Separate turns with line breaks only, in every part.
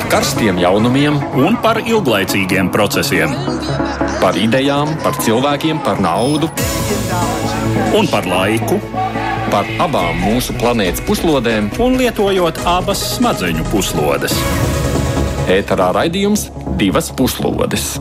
par karstiem jaunumiem
un par ilglaicīgiem procesiem.
Par idejām, par cilvēkiem, par naudu
un par laiku.
Par abām mūsu planētas puslodēm,
un lietojot abas smadzeņu puslodes.
Ēterā raidījums divas puslodes.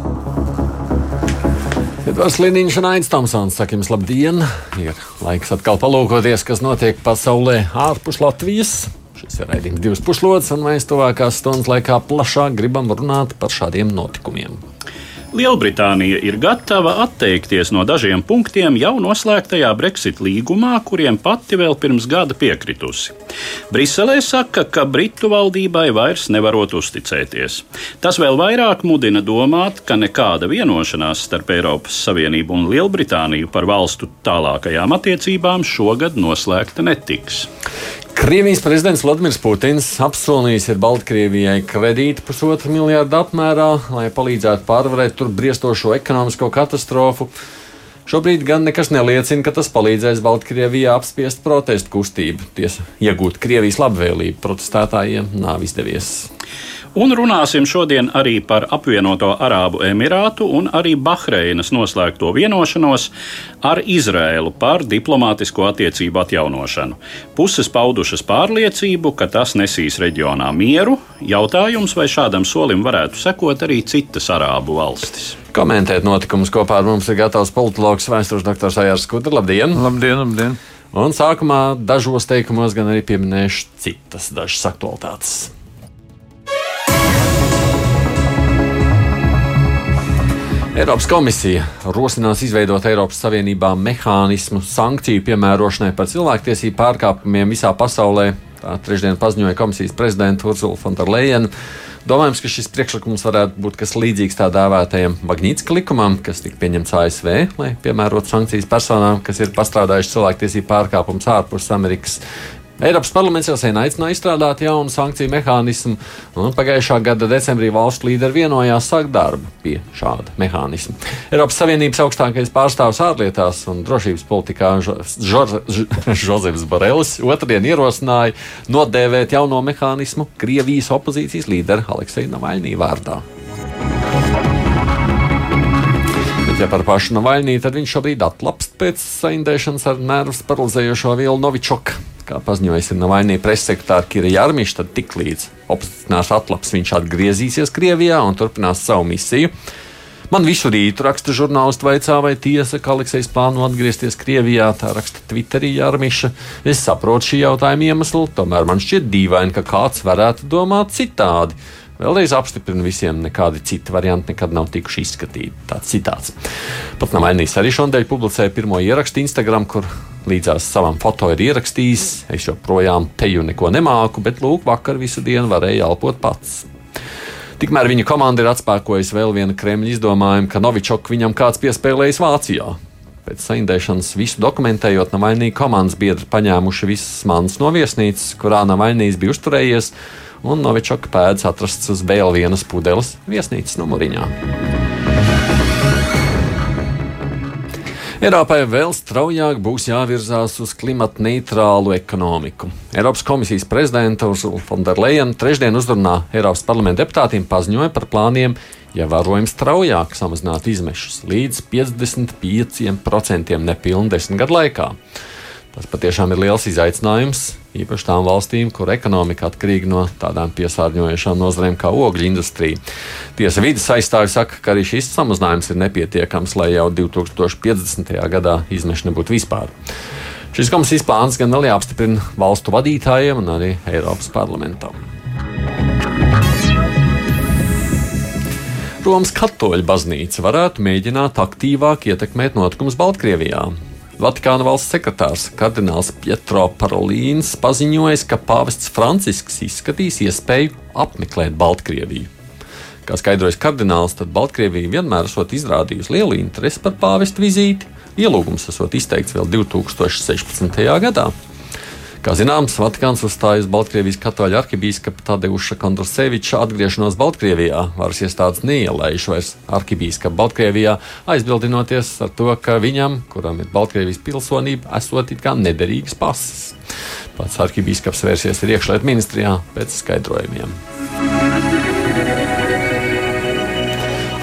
Edvards Liniņš un Aits Tomsons saka jums labdien! Ir laiks atkal palūkoties, kas notiek pasaulē ārpus Latvijas. Šis ir raidījums divas puslodes, un mēs tuvākās stundas laikā plašāk gribam runāt par šādiem notikumiem.
Lielbritānija ir gatava atteikties no dažiem punktiem jau noslēgtajā Brexit līgumā, kuriem pati vēl pirms gada piekritusi. Briselē saka, ka Britu valdībai vairs nevarot uzticēties. Tas vēl vairāk mudina domāt, ka nekāda vienošanās starp Eiropas Savienību un Lielbritāniju par valstu tālākajām attiecībām šogad noslēgta netiks.
Krievijas prezidents Vladimirs Putins apsolījis ir Baltkrievijai kredītu pusotru miljārdu apmērā, lai palīdzētu pārvarēt tur briestošo ekonomisko katastrofu. Šobrīd gan nekas neliecina, ka tas palīdzēs Baltkrievijā apspiest protestu kustību. Tiesa, iegūt Krievijas labvēlību protestētājiem nav izdevies.
Un runāsim šodien arī par apvienoto Arābu Emirātu un arī Bahreinas noslēgto vienošanos ar Izrēlu par diplomātisko attiecību atjaunošanu. Puses paudušas pārliecību, ka tas nesīs reģionā mieru. Jautājums, vai šādam solim varētu sekot arī citas Arābu valstis.
Komentēt notikumus kopā ar mums ir gatavs politologs vēstures doktors Ajārs Skudra. Labdien!
Labdien, labdien!
Un sākumā dažos teikumos gan arī pieminēšu citas dažas aktualitātes. Eiropas komisija rosinās izveidot Eiropas Savienībā mehānismu sankciju piemērošanai par cilvēktiesību pārkāpumiem visā pasaulē. Tā trešdien paziņoja komisijas prezidenta Ursula Fonderleina. Domājams, ka šis priekšlikums varētu būt kas līdzīgs tā dēvētajam Magnitska likumam, kas tika pieņemts ASV, lai piemērotu sankcijas personām, kas ir pastrādājuši cilvēktiesību pārkāpumus ārpus Amerikas. Eiropas parlaments jau sen aicināja izstrādāt jaunu sankciju mehānismu, un pagājušā gada decembrī valstu līderi vienojās sākt darbu pie šāda mehānisma. Eiropas Savienības augstākais pārstāvs ārlietās un drošības politikā Žozefs Borelis otrdien ierosināja nodēvēt jauno mehānismu Krievijas opozīcijas līdera Alekseja Navaļnī vārdā. Bet, ja par pašu Navaļnī, tad viņš šobrīd atlapst pēc saindēšanas ar nervus paralizējošo vielu Novičoku kā paziņojis Navainī pressekretārs Kira Jārmiņš, tad tiklīdz opozicionārs atlaps viņš atgriezīsies Krievijā un turpinās savu misiju. Man visu rītu raksta žurnālisti vaicā, vai tiesa, ka Aleksis plāno atgriezties Krievijā. Tā raksta Twitterī Jārmiša. Es saprotu šī jautājuma iemeslu, tomēr man šķiet dīvaini, ka kāds varētu domāt citādi. Vēlreiz apstiprinu visiem, nekādi citi varianti nekad nav tikuši izskatīti. Tāds citāts. Pat Navainīs arī šodien publicēja pirmo ierakstu Instagram, kur līdzās savam foto ir ierakstījis: Es joprojām teju neko nemāku, bet lūk, vakar visu dienu varēju elpot pats. Tikmēr viņa komanda ir atspēkojusi vēl vienu Kremļa izdomājumu, ka Novičoku viņam kāds piespēlējis Vācijā. Pēc saindēšanas visu dokumentējot, Navainī komandas biedri paņēmuši visas manas no viesnīcas, kurā Navainīs bija uzturējies un Novičoka pēdas atrasts uz vēl vienas pudeles viesnīcas numuriņā. Eiropai vēl straujāk būs jāvirzās uz klimata neitrālu ekonomiku. Eiropas komisijas prezidenta Ursula Fonderleina trešdien uzrunā Eiropas parlamenta deputātiem paziņoja par plāniem ievērojami ja straujāk samazināt izmešus līdz 55% nepilnu desmit gadu laikā. Tas patiešām ir liels izaicinājums, īpaši tām valstīm, kur ekonomika atkarīga no tādām piesārņojošām nozarēm kā ogļu industrija. Tiesa vidas aizstāvji saka, ka arī šis samazinājums ir nepietiekams, lai jau 2050. gadā izmeši nebūtu vispār. Šis komisijas plāns gan vēl jāapstiprina valstu vadītājiem un arī Eiropas parlamentam. Romas katoļu baznīca varētu mēģināt aktīvāk ietekmēt notikumus Baltkrievijā. Vatikāna valsts sekretārs kardināls Pietro Parolīns paziņoja, ka pāvests Francisks izskatīs iespēju apmeklēt Baltkrieviju. Kā skaidrojas kardināls, tad Baltkrievija vienmēr esot izrādījusi lielu interesi par pāvesta vizīti. Ielūgums esot izteikts vēl 2016. gadā. Kā zināms, Vatikāns uzstājas Baltkrievijas katoļu arhibīskapa Tadeuša Kondorseviča atgriešanos Baltkrievijā. Varas iestādes neielaiž vairs arhibīskapu Baltkrievijā, aizbildinoties ar to, ka viņam, kuram ir Baltkrievijas pilsonība, esot it kā nederīgas pases. Pats arhibīskaps vērsies iekšlietu ministrijā pēc skaidrojumiem.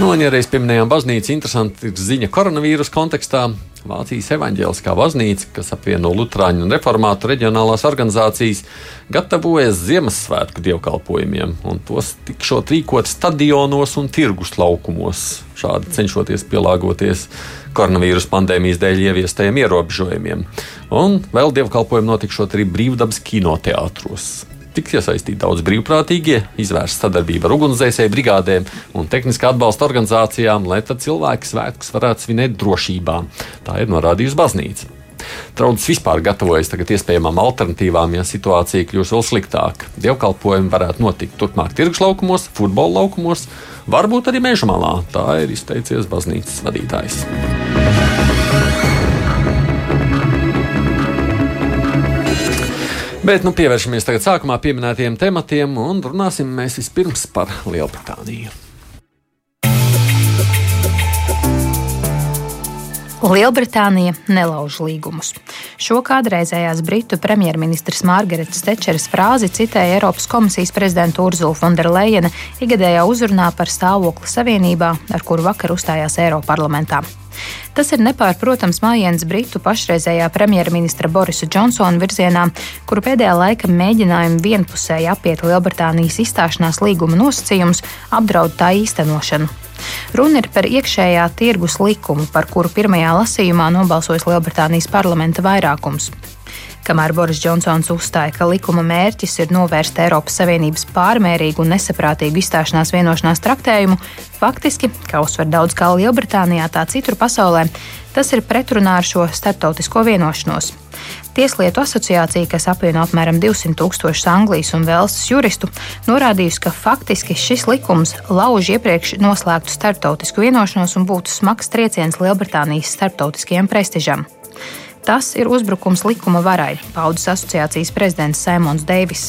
Nu, un, ja reiz pieminējām baznīcu, interesanti ir ziņa koronavīrus kontekstā. Vācijas evaņģēliskā baznīca, kas apvieno Lutāņu un Reformātu reģionālās organizācijas, gatavojas Ziemassvētku dievkalpojumiem, un tos tikšot rīkot stadionos un tirgus laukumos, šādi cenšoties pielāgoties koronavīrus pandēmijas dēļ ieviestajiem ierobežojumiem. Un vēl dievkalpojumi notikšot arī brīvdabas kinoteātros tiks iesaistīti daudz brīvprātīgie, izvērsta sadarbība ar ugunsdzēsēju brigādēm un tehniskā atbalsta organizācijām, lai tad cilvēki svētkus varētu svinēt drošībā. Tā ir norādījusi baznīca. Traudas vispār gatavojas tagad iespējamām alternatīvām, ja situācija kļūs vēl sliktāka. Dievkalpojumi varētu notikt turpmāk tirgus laukumos, futbola laukumos, varbūt arī meža malā. Tā ir izteicies baznīcas vadītājs. Bet nu, pievēršamies tagad sākumā pieminētajiem tematiem un runāsim mēs vispirms par Lielbritāniju.
Lielbritānija nelauž līgumus. Šo kādreizējās Britu premjerministrs Margaretas Tečeras frāzi citēja Eiropas komisijas prezidenta Urzula Fonderleina ikgadējā uzrunā par stāvokli savienībā, ar kuru vakar uzstājās Eiroparlamentā. Tas ir nepārprotams mājiens Britu pašreizējā premjerministra Borisa Džonsona virzienā, kuru pēdējā laika mēģinājumi vienpusēji apiet Lielbritānijas izstāšanās līguma nosacījumus apdraud tā īstenošanu. Runa ir par iekšējā tirgus likumu, par kuru pirmajā lasījumā nobalsojas Lielbritānijas parlamenta vairākums. Kamēr Boris Džonsons uzstāja, ka likuma mērķis ir novērst Eiropas Savienības pārmērīgu un nesaprātīgu izstāšanās vienošanās traktējumu, faktiski, kā uzsver daudz kā Lielbritānijā, tā citur pasaulē, tas ir pretrunā ar šo starptautisko vienošanos. Tieslietu asociācija, kas apvieno apmēram 200 tūkstošus Anglijas un Velsas juristu, norādījusi, ka faktiski šis likums lauž iepriekš noslēgtu starptautisku vienošanos un būtu smags trieciens Lielbritānijas starptautiskajam prestižam. Tas ir uzbrukums likuma varai, paudis asociācijas prezidents Simons Deivis.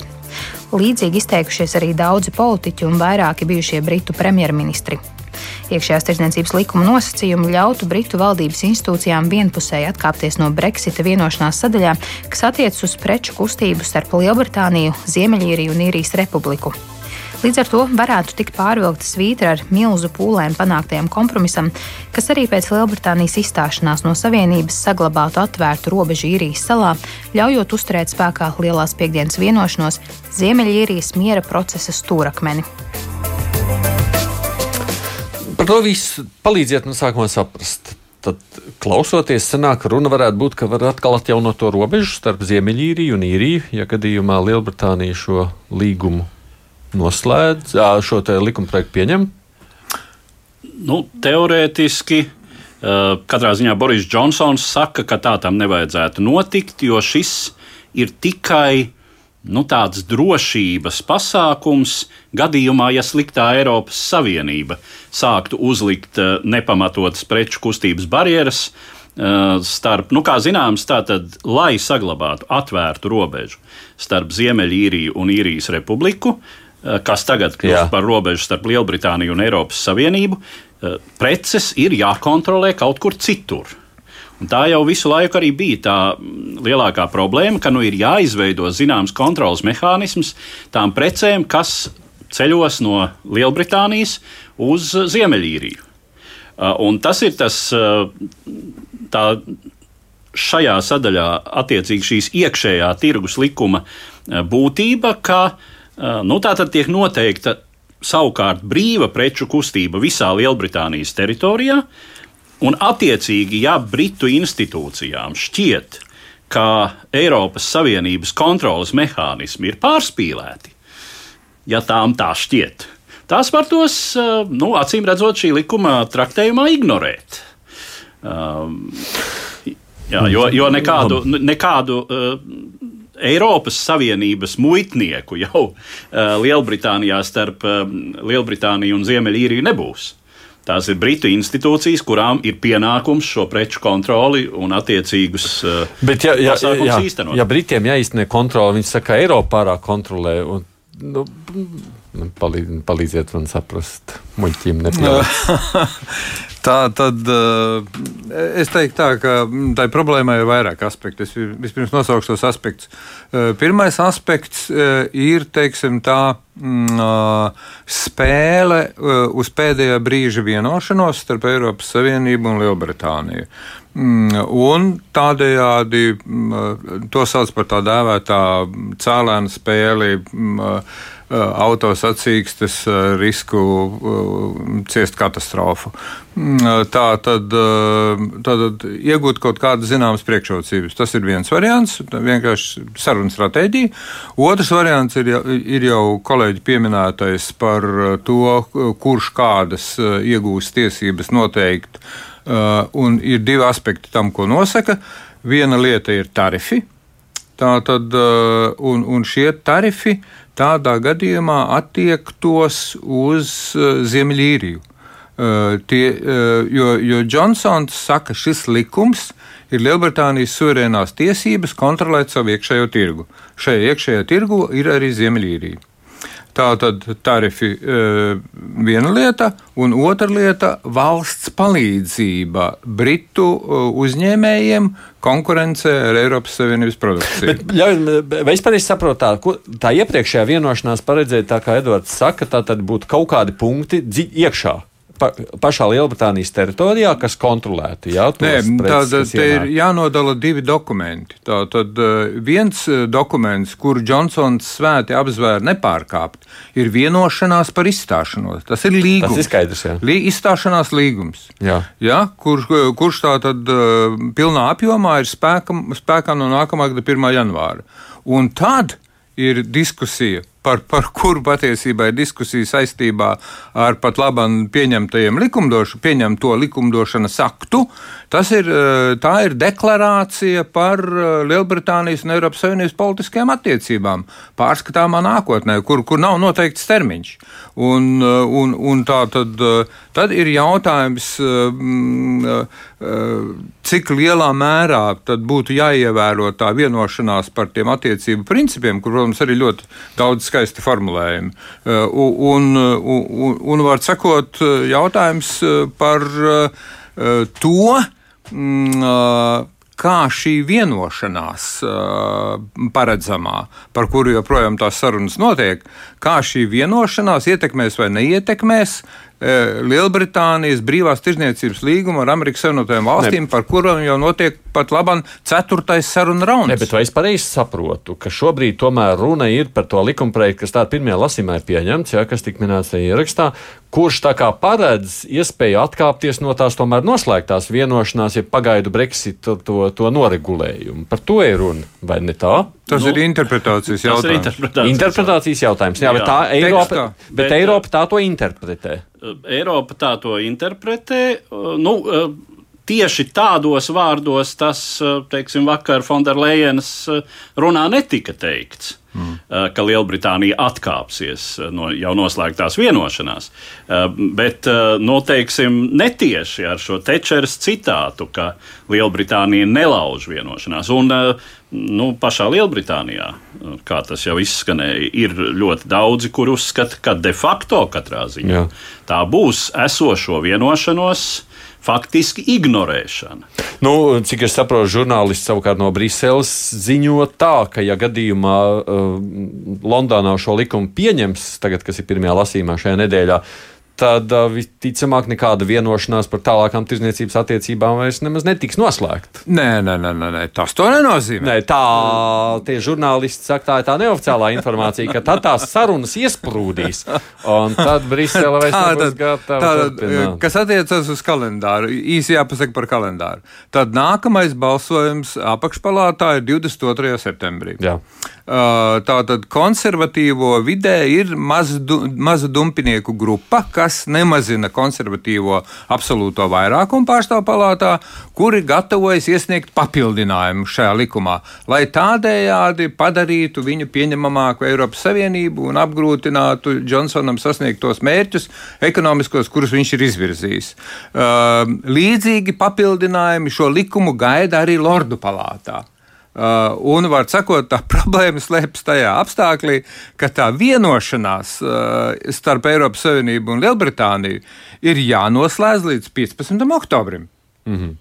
Līdzīgi izteikušies arī daudzi politiķi un vairāki bijušie britu premjerministri. Iekšējās tirdzniecības likuma nosacījumi ļautu Britu valdības institūcijām vienpusēji atkāpties no Brexita vienošanās sadaļā, kas attiecas uz preču kustību starp Lielbritāniju, Ziemeļīriju un Īrijas republiku. Līdz ar to varētu tikt pārvilkta svītra ar milzu pūlēm panāktajam kompromisam, kas arī pēc Lielbritānijas izstāšanās no Savienības saglabātu atvērtu robežu īrijas salā, ļaujot uzturēt spēkā Lielās piekdienas vienošanos Ziemeļīrijas miera procesa stūrakmeni.
Par to visu palīdziet man sākumā saprast. Tad, klausoties, senāk runa varētu būt, ka var atkal atjaunot to robežu starp Ziemeļīriju un Īriju, ja gadījumā Lielbritānija šo līgumu noslēdz, šo likuma projektu pieņem?
Nu, teorētiski. Katrā ziņā Boris Džonsons saka, ka tā tam nevajadzētu notikt, jo šis ir tikai nu, tāds drošības pasākums gadījumā, ja sliktā Eiropas Savienība sāktu uzlikt nepamatotas preču kustības barjeras starp, nu, kā zināms, tātad, lai saglabātu atvērtu robežu starp Ziemeļīriju un Īrijas republiku, kas tagad kļūst par robežu starp Lielbritāniju un Eiropas Savienību, eh, preces ir jākontrolē kaut kur citur. Un tā jau visu laiku arī bija tā mm, lielākā problēma, ka nu ir jāizveido zināms kontrols mehānisms tām precēm, kas ceļos no Lielbritānijas uz Ziemeļīriju. Eh, un tas ir tas tā, šajā sadaļā, attiecīgi šīs iekšējā tirgus likuma būtība, ka uh, Nu, tā tad tiek noteikta savukārt brīva preču kustība visā Lielbritānijas teritorijā, un attiecīgi, ja Britu institūcijām šķiet, ka Eiropas Savienības kontrolas mehānismi ir pārspīlēti, ja tām tā šķiet, tās var tos, nu, acīm redzot, šī likuma traktējumā ignorēt. Um, jā, jo, jo nekādu, nekādu uh, Eiropas Savienības muitnieku jau uh, Lielbritānijā starp uh, Lielbritāniju un Ziemeļīriju nebūs. Tās ir Britu institūcijas, kurām ir pienākums šo preču kontroli un attiecīgus uh,
Bet, ja, ja,
ja,
īstenot. Ja Britiem jāizsniedz kontroli, viņi saka, ka Eiropa pārāk kontrolē. Un, nu, palīd, palīdziet man saprast, muļķiem nepieļaut.
Tā tad uh, es teiktu, tā, ka mm, tai problēmai ir vairāk aspektu. Es vispirms nosaukšu tos aspektus. Uh, pirmais aspekts uh, ir teiksim, tā mm, spēle uz pēdējā brīža vienošanos starp Eiropas Savienību un Lielbritāniju. Mm, un tādējādi to sauc par tā dēvētā cēlēna spēli. Mm, auto sacīkstes risku ciest katastrofu. Tā tad, tad iegūt kaut kādas zināmas priekšrocības. Tas ir viens variants, vienkārši sarunu stratēģija. Otrs variants ir, ir jau kolēģi pieminētais par to, kurš kādas iegūs tiesības noteikt. Un ir divi aspekti tam, ko nosaka. Viena lieta ir tarifi. Tā tad, un, un šie tarifi tādā gadījumā attiektos uz uh, Ziemeļīriju. Uh, tie, jo, jo Džonsons saka, ka šis likums ir Lielbritānijas suverēnās tiesības kontrolēt savu iekšējo tirgu. Šajā iekšējā tirgu ir arī Ziemeļīrija. Tā tad tarifi e, viena lieta, un otra lieta - valsts palīdzība Britu e, uzņēmējiem konkurencē ar Eiropas Savienības produkciju.
Bet, ļauj, vai es pareizi saprotu, tā, ko, tā iepriekšējā vienošanās paredzēja, tā kā Edvards saka, tā tad būtu kaut kādi punkti iekšā pa, pašā Lielbritānijas teritorijā, kas kontrolēti. Jā,
Nē, tad te ir jānodala divi dokumenti. Tā, tad eh, viens eh, dokuments, kuru Džonsons svēti apzvēra nepārkāpt, ir vienošanās par izstāšanos. Tas ir līgums.
Tas ir skaidrs, jā.
Lī, izstāšanās līgums. Jā. Jā, kur, kurš tā tad pilnā apjomā ir spēka, spēkā no nākamā gada 1. janvāra. Un tad ir diskusija par, par kuru patiesībā ir diskusija saistībā ar pat labam pieņemtajiem likumdošanu, pieņemto likumdošanas aktu. Tas ir, eh, tā ir deklarācija par eh, Lielbritānijas un Eiropas Savienības politiskajām attiecībām pārskatāmā nākotnē, kur, kur nav noteikts termiņš. Un, eh, un, un tā tad, tad ir jautājums, cik lielā mērā būtu jāievēro tā vienošanās par tiem attiecību principiem, kur, protams, arī ļoti daudz skaisti formulējumi. Un, un, un var sakot, jautājums par to, mm, kā šī vienošanās paredzamā, par kuru joprojām tās sarunas notiek, kā šī vienošanās ietekmēs vai neietekmēs Lielbritānijas brīvās tirzniecības līgumu ar Amerikas Savienotajām valstīm, ne. par kurām jau notiek pat labam ceturtais saruna rauns.
Ne, bet vai es pareizi saprotu, ka šobrīd tomēr runa ir par to likumprojektu, kas tā pirmajā lasīmā ir pieņemts, ja, kas tika minēts tajā ierakstā, kurš tā kā paredz iespēju atkāpties no tās tomēr noslēgtās vienošanās, ja pagaidu Brexit to, to, to noregulējumu. Par to ir runa, vai ne tā?
Tas nu, ir interpretācijas jautājums.
Ir interpretācijas, interpretācijas jautājums. Jā, jā. bet, tā Eiropa, Tekstā. bet, bet Eiropa tā to interpretē.
Eiropa tā to interpretē. Nu, tieši tādos vārdos tas, teiksim, vakar Fonderlejenas runā netika teikts. Mm. Ka Lielbritānija atkāpsies no jau noslēgtās vienošanās. Bet, nu, teiksim, netieši ar šo Tečeras citātu, ka Lielbritānija nelauž vienošanās. Un, nu, pašā Lielbritānijā, kā tas jau izskanēja, ir ļoti daudzi, kur uzskata, ka de facto katrā ziņā Jā. tā būs esošo vienošanos faktiski ignorēšana.
Nu, cik es saprotu, žurnālisti savukārt no Briseles ziņo tā, ka, ja gadījumā uh, Londonā šo likumu pieņems, tagad, kas ir pirmajā lasījumā šajā nedēļā, tad uh, visticamāk nekāda vienošanās par tālākām tirdzniecības attiecībām vairs nemaz netiks noslēgta.
Nē, nē, nē, nē, tas to nenozīmē.
Nē, tā tie žurnālisti saka, tā ir tā neoficiālā informācija, ka tad tās sarunas iesprūdīs, un tad Brisele vairs nebūs gatava.
Kas attiecas uz kalendāru, īsi jāpasaka par kalendāru. Tad nākamais balsojums apakšpalātā ir 22. septembrī. Jā. Tātad konservatīvo vidē ir maza, maza dumpinieku grupa, kas nemazina konservatīvo absolūto vairākumu pārstāvju palātā, kuri gatavojas iesniegt papildinājumu šajā likumā, lai tādējādi padarītu viņu pieņemamāku Eiropas Savienību un apgrūtinātu Džonsonam sasniegt tos mērķus ekonomiskos, kurus viņš ir izvirzījis. Līdzīgi papildinājumi šo likumu gaida arī Lordu palātā. Uh, un, var sakot, tā problēma slēpjas tajā apstākļā, ka tā vienošanās uh, starp Eiropas Savienību un Lielbritāniju ir jānoslēdz līdz 15. oktobrim. -hmm.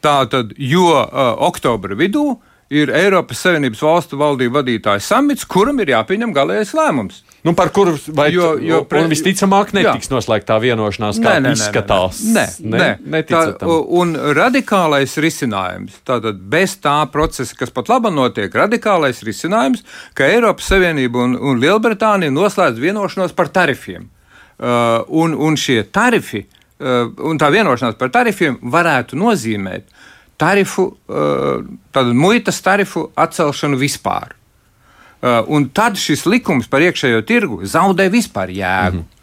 Tā tad, jo uh, oktobra vidū ir Eiropas Savienības valstu valdību vadītājs samits, kuram ir jāpieņem galīgais lēmums.
Nu, par kuru
Jo- jo pre-
visticamāk netiks
Jā.
noslēgta vienošanās, kā
Nē, nē,
izskatās.
Nē, nē, nē. Tā, un radikālais risinājums, tātad bez tā procesa, kas pat labi notiek, radikālais risinājums, ka Eiropas Savienība un, un Lielbritānija noslēdz vienošanos par tarifiem. Uh, un, un šie tarifi, uh, un tā vienošanās par tarifiem varētu nozīmēt tarifu, uh, tādu muitas tarifu atcelšanu vispār. Uh, un tad šis likums par iekšējo tirgu zaudē vispār jēgu. Mm -hmm.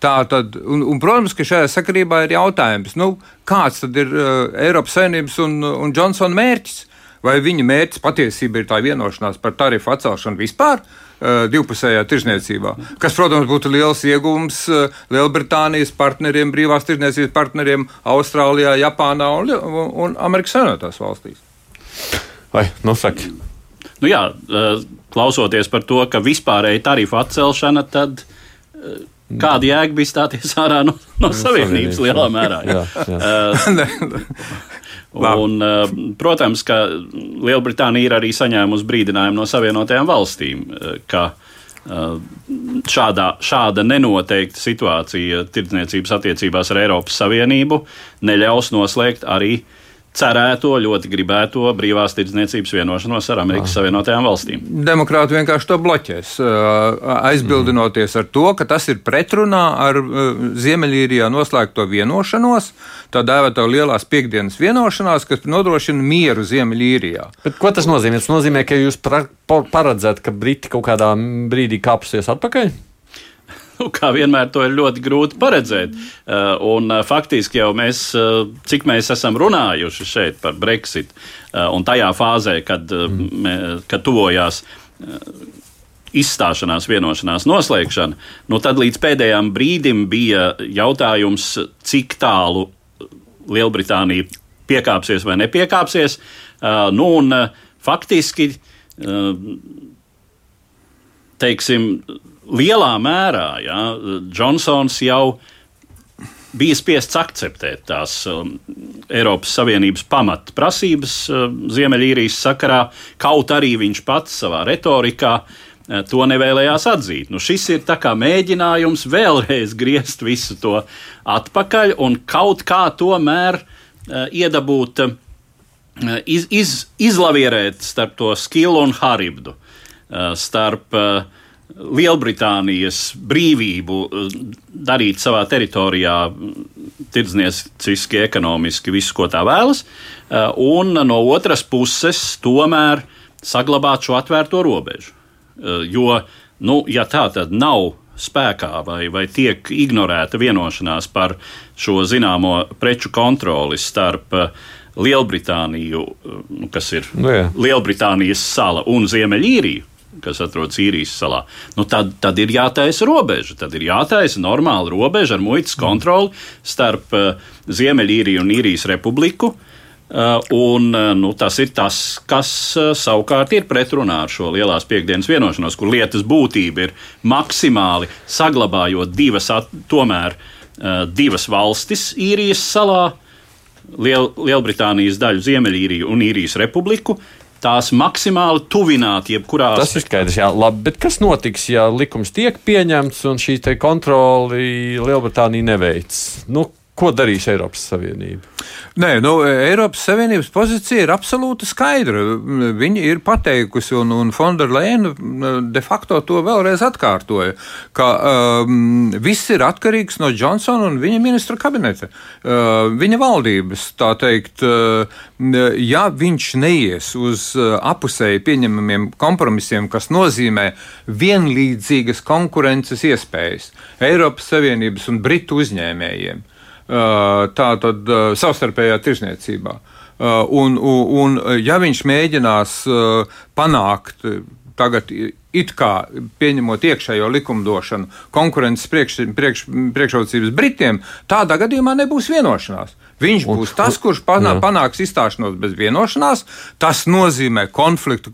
Tā tad, un, un, protams, ka šajā sakarībā ir jautājums, nu, kāds tad ir uh, Eiropas Savienības un, un Johnsona mērķis? Vai viņa mērķis patiesībā ir tā vienošanās par tarifu atcelšanu vispār? uh, Divpusējā tirzniecībā, kas, protams, būtu liels iegūms uh, Lielbritānijas partneriem, brīvās tirzniecības partneriem Austrālijā, Japānā un, un Amerikas Savienotās valstīs.
Vai, nu, saki.
Nu, jā, eh, klausoties par to, ka vispārēji tarifu atcelšana, tad eh, kāda jēga bija stāties ārā no, no Savienības
Savienības,
lielā mērā?
Jā, jā.
Un, eh, protams, ka Lielbritānija ir arī saņēmusi brīdinājumu no Savienotajām valstīm, ka šādā, šāda nenoteikta situācija tirdzniecības attiecībās ar Eiropas Savienību neļaus noslēgt arī cerēto, ļoti gribēto brīvās tirdzniecības vienošanos ar Amerikas Savienotajām valstīm.
Demokrāti vienkārši to bloķēs, aizbildinoties ar to, ka tas ir pretrunā ar Ziemeļīrijā noslēgto vienošanos, tā dēvēto lielās piekdienas vienošanās, kas nodrošina mieru Ziemeļīrijā.
Bet ko tas nozīmē? Tas nozīmē, ka jūs paredzat, ka Briti kaut kādā brīdī kāpsies atpakaļ?
Nu, kā vienmēr, to ir ļoti grūti paredzēt. Uh, un, uh, faktiski jau mēs, uh, cik mēs esam runājuši šeit par Brexit, un tajā fāzē, kad, mē, kad tuvojās izstāšanās vienošanās noslēgšana, nu, tad līdz pēdējām brīdim bija jautājums, cik tālu Lielbritānija piekāpsies vai nepiekāpsies. Nu, un, faktiski, teiksim, lielā mērā ja, Džonsons jau bija spiests akceptēt tās um, Eiropas Savienības pamatprasības um, Ziemeļīrijas sakarā, kaut arī viņš pats savā retorikā uh, to nevēlējās atzīt. Nu, šis ir mēģinājums vēlreiz griezt visu to atpakaļ un kaut kā tomēr uh, iedabūt, uh, iz, iz, izlavierēt starp to skilu un haribdu, uh, starp uh, Lielbritānijas brīvību uh, darīt savā teritorijā tirdzniecīski, ekonomiski, visu, ko tā vēlas, uh, un no otras puses tomēr saglabāt šo atvērto robežu. Uh, Jo, nu, ja tā tad nav spēkā vai, vai tiek ignorēta vienošanās par šo zināmo preču kontroli starp Lielbritāniju, nu, kas ir
Nu, jā.
Lielbritānijas sala un Ziemeļīriju, kas atrodas īrijas salā, nu tad, tad ir jātaisa robeža. Tad ir jātaisa normāla robeža ar muitas kontroli starp uh, Ziemeļīriju un Īrijas republiku. Uh, un, uh, nu, tas ir tas, kas uh, savukārt ir pretrunā ar šo lielās piekdienas vienošanos, kur lietas būtība ir maksimāli saglabājot divas, tomēr uh, divas valstis īrijas salā, Liel, Lielbritānijas daļu Ziemeļīriju un Īrijas republiku. Tās maksimāli tuvināt jebkurā
Tas ir skaidrs, jā, labi. Bet kas notiks, ja likums tiek pieņemts un šī kontroli Lielbritānija neveic? Nu, ko darīs Eiropas Savienība?
Nē, nu, Eiropas Savienības pozīcija ir absolūti skaidra. Viņi ir pateikusi, un, un Fonderleina de facto to vēlreiz atkārtoja, ka um, viss ir atkarīgs no Johnsona un viņa ministra kabineta. Uh, viņa valdības, tā teikt, uh, ja viņš neies uz uh, apusēji pieņemamiem kompromisiem, kas nozīmē vienlīdzīgas konkurences iespējas Eiropas Savienības un Britu uzņēmējiem tā tad savstarpējā tirzniecībā. Un, un, un ja viņš mēģinās panākt tagad it kā pieņemot iekšējo likumdošanu, konkurences priekš, priekš, priekšrocības Britiem, tādā gadījumā nebūs vienošanās. Viņš
Un-
būs tas, kurš panā, panāks izstāšanos bez vienošanās. Tas nozīmē konfliktu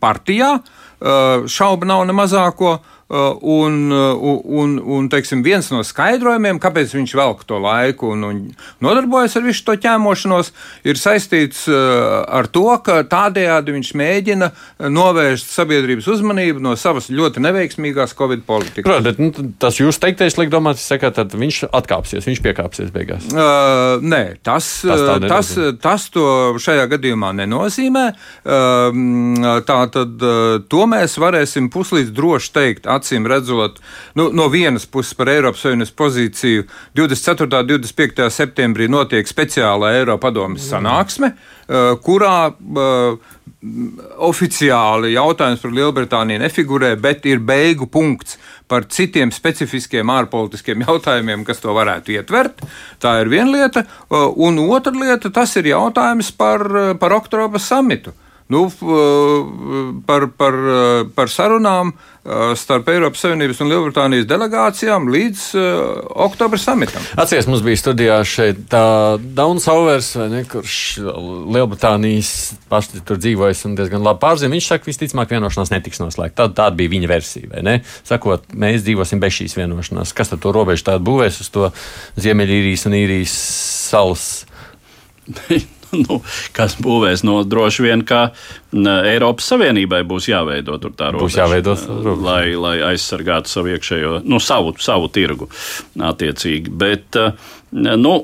partijā, šaubu nav ne mazāko. Uh, un, uh, un, un teiksim, viens no skaidrojumiem, kāpēc viņš velk to laiku un, un nodarbojas ar visu to ķēmošanos, ir saistīts uh, ar to, ka tādējādi viņš mēģina novērst sabiedrības uzmanību no savas ļoti neveiksmīgās Covid politikas.
Protams, nu, tas jūs teiktais, liek domāt, saka, tad viņš atkāpsies, viņš piekāpsies beigās.
Uh, nē, tas, tas, tas, tas to šajā gadījumā nenozīmē. Uh, tā tad to mēs varēsim puslīdz droši teikt acīm redzot, nu, no vienas puses par Eiropas Savienības pozīciju 24. un 25. septembrī notiek speciāla Eiropadomas sanāksme, uh, kurā uh, oficiāli jautājums par Lielbritāniju nefigurē, bet ir beigu punkts par citiem specifiskiem ārpolitiskiem jautājumiem, kas to varētu ietvert. Tā ir viena lieta. Uh, un otra lieta, tas ir jautājums par, par oktobra samitu. Nu, par, par, par sarunām starp Eiropas Savienības un Lielbritānijas delegācijām līdz uh, oktobra samitam.
Atcerieties, mums bija studijā šeit Daunsovers, kurš Lielbritānijas paši tur dzīvojas un diezgan labi pārzina. Viņš saka, ka visticamāk vienošanās netiks noslēgta. Tā, tāda bija viņa versija, vai ne? Sakot, mēs dzīvosim bez šīs vienošanās. Kas tad to robežu tādu būvēs uz to Ziemeļīrijas un Īrijas salas?
nu, kas būvēs. No, droši vien, ka Eiropas Savienībai būs jāveido tā robeža.
Būs jāveido
lai, lai aizsargātu savu iekšējo, nu, savu, savu tirgu attiecīgi. Bet, nu,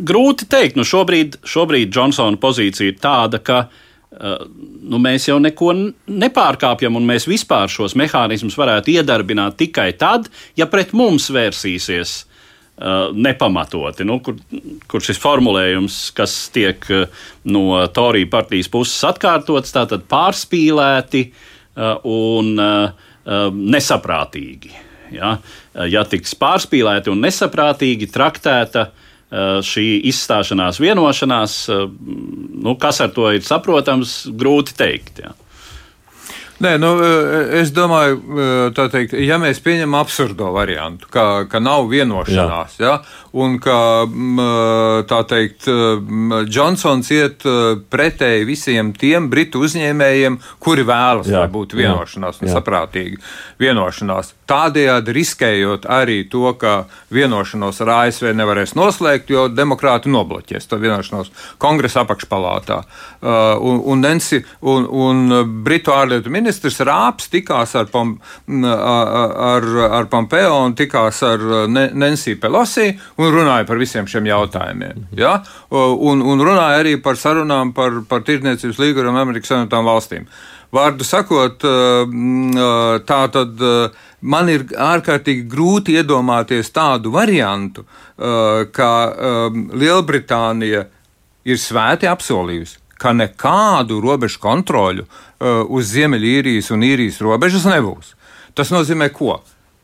grūti teikt, nu, šobrīd, šobrīd Džonsona pozīcija ir tāda, ka nu, mēs jau neko nepārkāpjam, un mēs vispār šos mehānismus varētu iedarbināt tikai tad, ja pret mums vērsīsies nepamatoti, nu, kur, kur šis formulējums, kas tiek uh, no Torija partijas puses atkārtots, tātad pārspīlēti uh, un nesaprātīgi. Ja, ja tiks pārspīlēti un nesaprātīgi traktēta šī izstāšanās vienošanās, nu, kas ar to ir saprotams, grūti teikt. Ja.
Nē, nu, es domāju, tā teikt, ja mēs pieņemam absurdo variantu, ka, ka nav vienošanās, Jā. ja, un ka tā teikt, Džonsons iet pretēji visiem tiem britu uzņēmējiem, kuri vēlas, Jā. lai būtu vienošanās un saprātīgi vienošanās. Tādējādi riskējot arī to, ka vienošanos ar ASV nevarēs noslēgt, jo demokrāti nobloķēs to vienošanos kongresa apakšpalātā. Un, un, Nancy, un, un Britu ārlietu ministrs Rāps tikās ar, Pom, ar, ar Pompeo un tikās ar Nancy Pelosi un runāja par visiem šiem jautājumiem. Ja? Un, un runāja arī par sarunām par, par tirdzniecības līgumu ar Amerikas Savienotām valstīm. Vārdu sakot, tā tad man ir ārkārtīgi grūti iedomāties tādu variantu, uh, ka um, Lielbritānija ir svēti apsolījusi, ka nekādu robežu kontroļu uh, uz Ziemeļīrijas un īrijas robežas nebūs. Tas nozīmē, ko?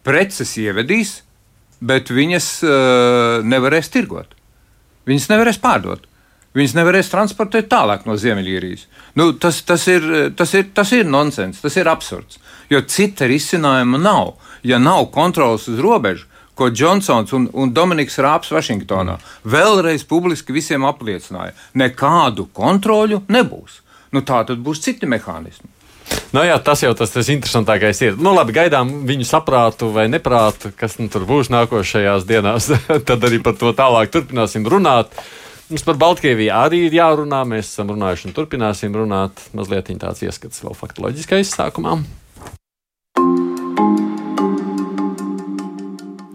Preces ievedīs, bet viņas uh, nevarēs tirgot. Viņas nevarēs pārdot. Viņas nevarēs transportēt tālāk no Ziemeļīrijas. Nu, tas, tas, ir, tas, ir, tas ir nonsens, tas ir absurds. Jo cita risinājuma nav. Ja nav kontrolas uz robežu, ko Džonsons un, un Dominiks Rāps Vašingtonā vēlreiz publiski visiem apliecināja, nekādu kontroļu nebūs. Nu, tā tad būs citi mehānismi.
Nu, jā, tas jau tas, tas interesantākais ir. Nu, labi, gaidām viņu saprātu vai neprātu, kas nu, tur būs nākošajās dienās. Tad arī par to tālāk turpināsim runāt. Mums par Baltkrieviju arī ir jārunā. Mēs esam runājuši un turpināsim runāt. Mazliet tāds ieskats vēl faktoloģiskais sākumā.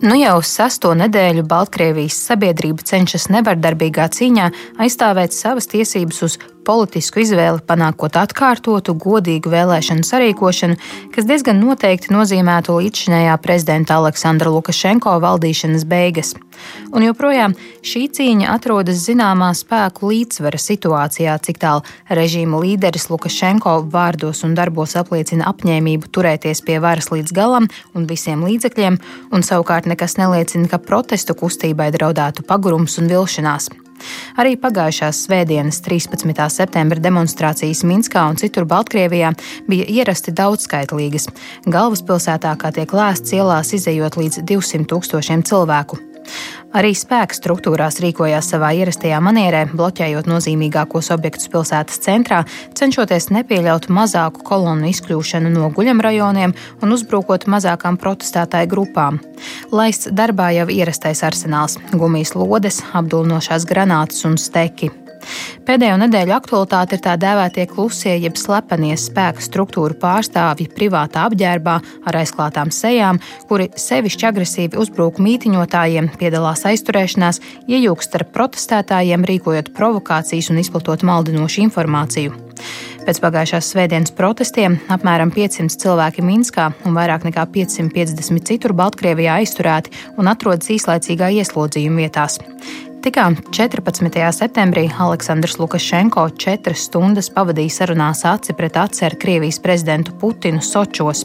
Nu jau sesto nedēļu Baltkrievijas sabiedrība cenšas nevardarbīgā cīņā aizstāvēt savas tiesības uz politisku izvēli, panākot atkārtotu, godīgu vēlēšanu sarīkošanu, kas diezgan noteikti nozīmētu līdzšinējā prezidenta Aleksandra Lukašenko valdīšanas beigas. Un joprojām šī cīņa atrodas zināmā spēku līdzsvara situācijā, cik tālu režīma līderis Lukašenko vārdos un darbos apliecina apņēmību turēties pie varas līdz galam un visiem līdzekļiem, un savukārt nekas neliecina, ka protestu kustībai draudētu pagurums un vilšanās. Arī pagājušās svētdienas 13. septembra demonstrācijas Minskā un citur Baltkrievijā bija ierasti daudzskaitlīgas. Galvaspilsētā, kā tiek lēsts, ielās izējot līdz 200 tūkstošiem cilvēku. Arī spēka struktūrās rīkojās savā ierastajā manierē, bloķējot nozīmīgākos objektus pilsētas centrā, cenšoties nepieļaut mazāku kolonu izkļūšanu no guļamrajoniem un uzbrukot mazākām protestētāju grupām. Laists darbā jau ierastais arsenāls - gumijas lodes, apdulnošās granātas un steki. Pēdējo nedēļu aktualitāte ir tā dēvētie klusie, jeb slepenie spēka struktūru pārstāvji privātā apģērbā ar aizklātām sejām, kuri sevišķi agresīvi uzbrūk mītiņotājiem, piedalās aizturēšanās, iejūgst starp protestētājiem, rīkojot provokācijas un izplatot maldinošu informāciju. Pēc pagājušās svētdienas protestiem apmēram 500 cilvēki Minskā un vairāk nekā 550 citur Baltkrievijā aizturēti un atrodas īslaicīgā ieslodzījuma vietās. Tikā 14. septembrī Aleksandrs Lukašenko četras stundas pavadīja sarunās aci pret aci ar Krievijas prezidentu Putinu Sočos.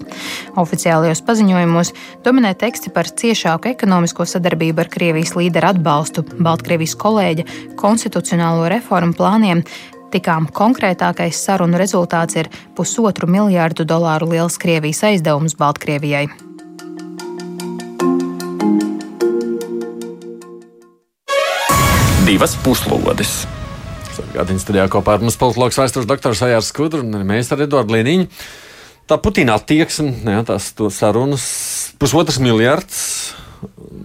Oficiālajos paziņojumos dominē teksti par ciešāku ekonomisko sadarbību ar Krievijas līderu atbalstu, Baltkrievijas kolēģa konstitucionālo reformu plāniem, Tikām konkrētākais sarunu rezultāts ir pusotru miljārdu dolāru liels Krievijas aizdevums Baltkrievijai.
Divas puslodes.
Gadiņas studijā kopā ar mums politologs vēstures doktors Ajārs Skudru un mēs ar Eduardu Liniņu. Tā Putina attieksme, jā, tās sarunas, pusotrs miljards.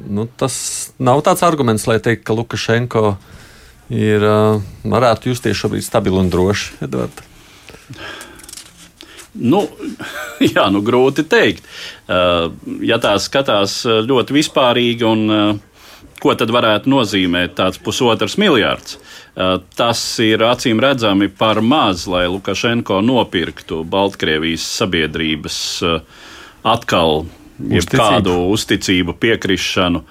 Nu, tas nav tāds arguments, lai teiktu, ka Lukašenko ir, varētu justies šobrīd stabili un droši. Edvard.
Nu, jā, nu grūti pateikt. Ja tā skatās ļoti vispārīgi un Ko tad varētu nozīmēt tāds pusotrs miljards? Tas ir acīm redzami par maz, lai Lukašenko nopirktu Baltkrievijas sabiedrības atkal kādu uzticību, piekrišanu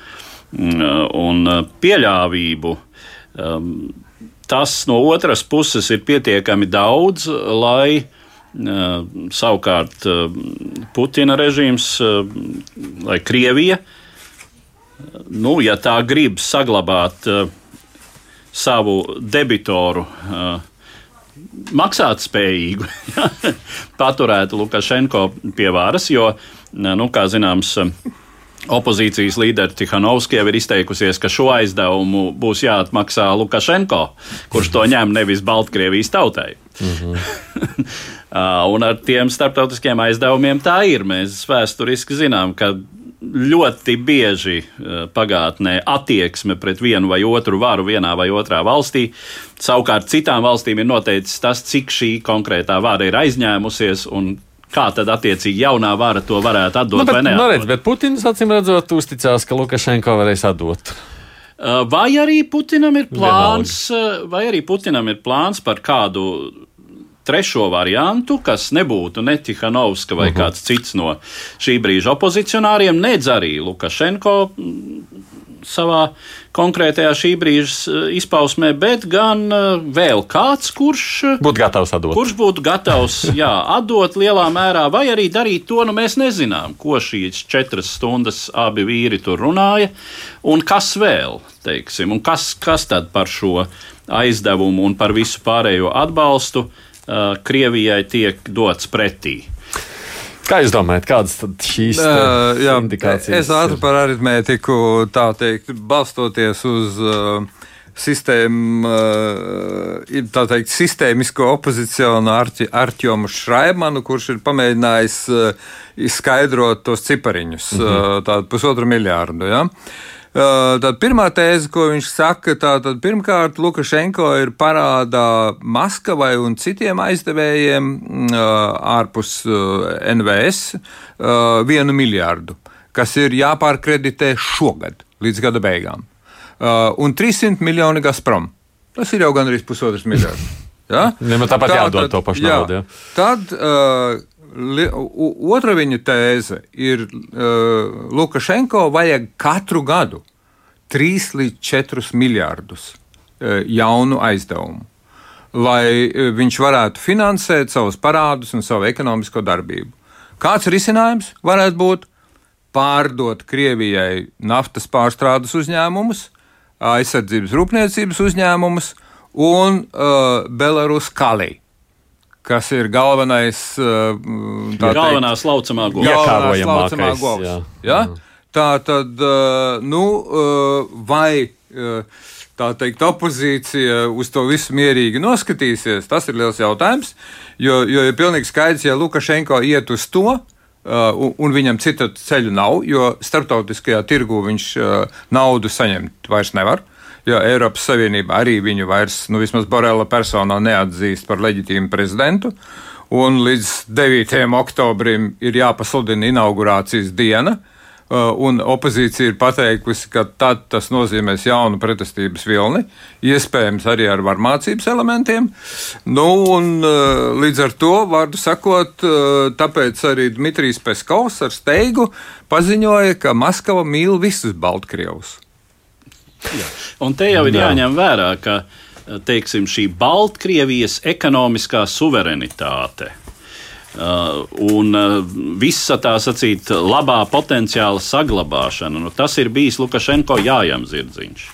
un pieļāvību. Tas no otras puses ir pietiekami daudz, lai savukārt Putina režīms, lai Krievija nu, ja tā grib saglabāt uh, savu debitoru uh, maksāt spējīgu, paturēt Lukašenko pie varas, jo, nu, kā zināms, opozīcijas līderi Tihanovski jau ir izteikusies, ka šo aizdevumu būs jāatmaksā Lukašenko, kurš to ņem nevis Baltkrievijas tautai. Mm -hmm. Un ar tiem starptautiskiem aizdevumiem tā ir. Mēs vēsturiski zinām, ka ļoti bieži eh, pagātnē attieksme pret vienu vai otru varu vienā vai otrā valstī. Savukārt citām valstīm ir noteicis tas, cik šī konkrētā vara ir aizņēmusies un kā tad attiecīgi jaunā vara to varētu atdot
nu, bet,
vai nē.
Nu, redz, bet Putins acīm redzot uzticās, ka Lukašenko varēs atdot.
Eh, vai arī Putinam ir plāns, Vienalga. Eh, vai arī Putinam ir plāns par kādu trešo variantu, kas nebūtu ne Tihanovska vai uh mhm. -huh. kāds cits no šī brīža opozicionāriem, nedz arī Lukašenko mm, savā konkrētajā šī brīža eh, izpausmē, bet gan eh, vēl kāds, kurš
būtu gatavs atdot.
Kurš būtu gatavs jā, atdot lielā mērā, vai arī darīt to, nu mēs nezinām, ko šīs četras stundas abi vīri tur runāja, un kas vēl, teiksim, un kas, kas tad par šo aizdevumu un par visu pārējo atbalstu Krievijai tiek dots pretī.
Kā jūs domājat, kādas tad šīs uh, jā, indikācijas?
Es ātri par aritmētiku, tā teikt, balstoties uz uh, sistēmu, uh, tā teikt, sistēmisko opozicionāru Arti, Artjomu Šraimanu, kurš ir pamēģinājis uh, izskaidrot tos cipariņus, mm -hmm. uh, tādu pusotru miljārdu. Ja? Uh, Tad pirmā tēze, ko viņš saka, tātad pirmkārt Lukašenko ir parādā Maskavai un citiem aizdevējiem ārpus NVS vienu miljārdu, kas ir jāpārkreditē šogad līdz gada beigām. Un 300 miljoni Gazprom. Tas ir jau gandrīz pusotrs miljards. Ja?
Tāpat tā, jādod to pašu naudu. Ja.
Tad uh, Otra viņa tēze ir, uh, Lukašenko vajag katru gadu 3 līdz 4 miljārdus uh, jaunu aizdevumu, lai uh, viņš varētu finansēt savus parādus un savu ekonomisko darbību. Kāds risinājums varētu būt? Pārdot Krievijai naftas pārstrādes uzņēmumus, aizsardzības rūpniecības uzņēmumus un uh, Belarus Kaliju kas ir galvenais.
Tā galvenā slaucamā govs.
Ja? Tā tad, uh, nu, uh, vai uh, tā teikt, opozīcija uz to visu mierīgi noskatīsies, tas ir liels jautājums. Jo, jo ir pilnīgi skaidrs, ja Lukašenko iet uz to, Uh, un, un viņam citu ceļu nav, jo starptautiskajā tirgu viņš uh, naudu saņemt vairs nevar. Jo Eiropas Savienība arī viņu vairs, nu vismaz Borela personā, neatzīst par leģitīmu prezidentu. Un līdz 9. oktobrim ir jāpasludina inaugurācijas diena. Uh, un opozīcija ir pateikusi, ka tad tas nozīmēs jaunu pretestības vilni, iespējams arī ar varmācības elementiem. Nu, un, uh, līdz ar to, vārdu sakot, uh, tāpēc arī Dmitrijs Peskovs ar steigu paziņoja, ka Maskava mīl visus Baltkrievus.
Jā. Un te jau ir Jā. jāņem vērā, ka teiksim, šī Baltkrievijas ekonomiskā suverenitāte Uh, un uh, visa tā sacīt, labā potenciāla saglabāšana, nu, tas ir bijis Lukašenko jājam zirdziņš.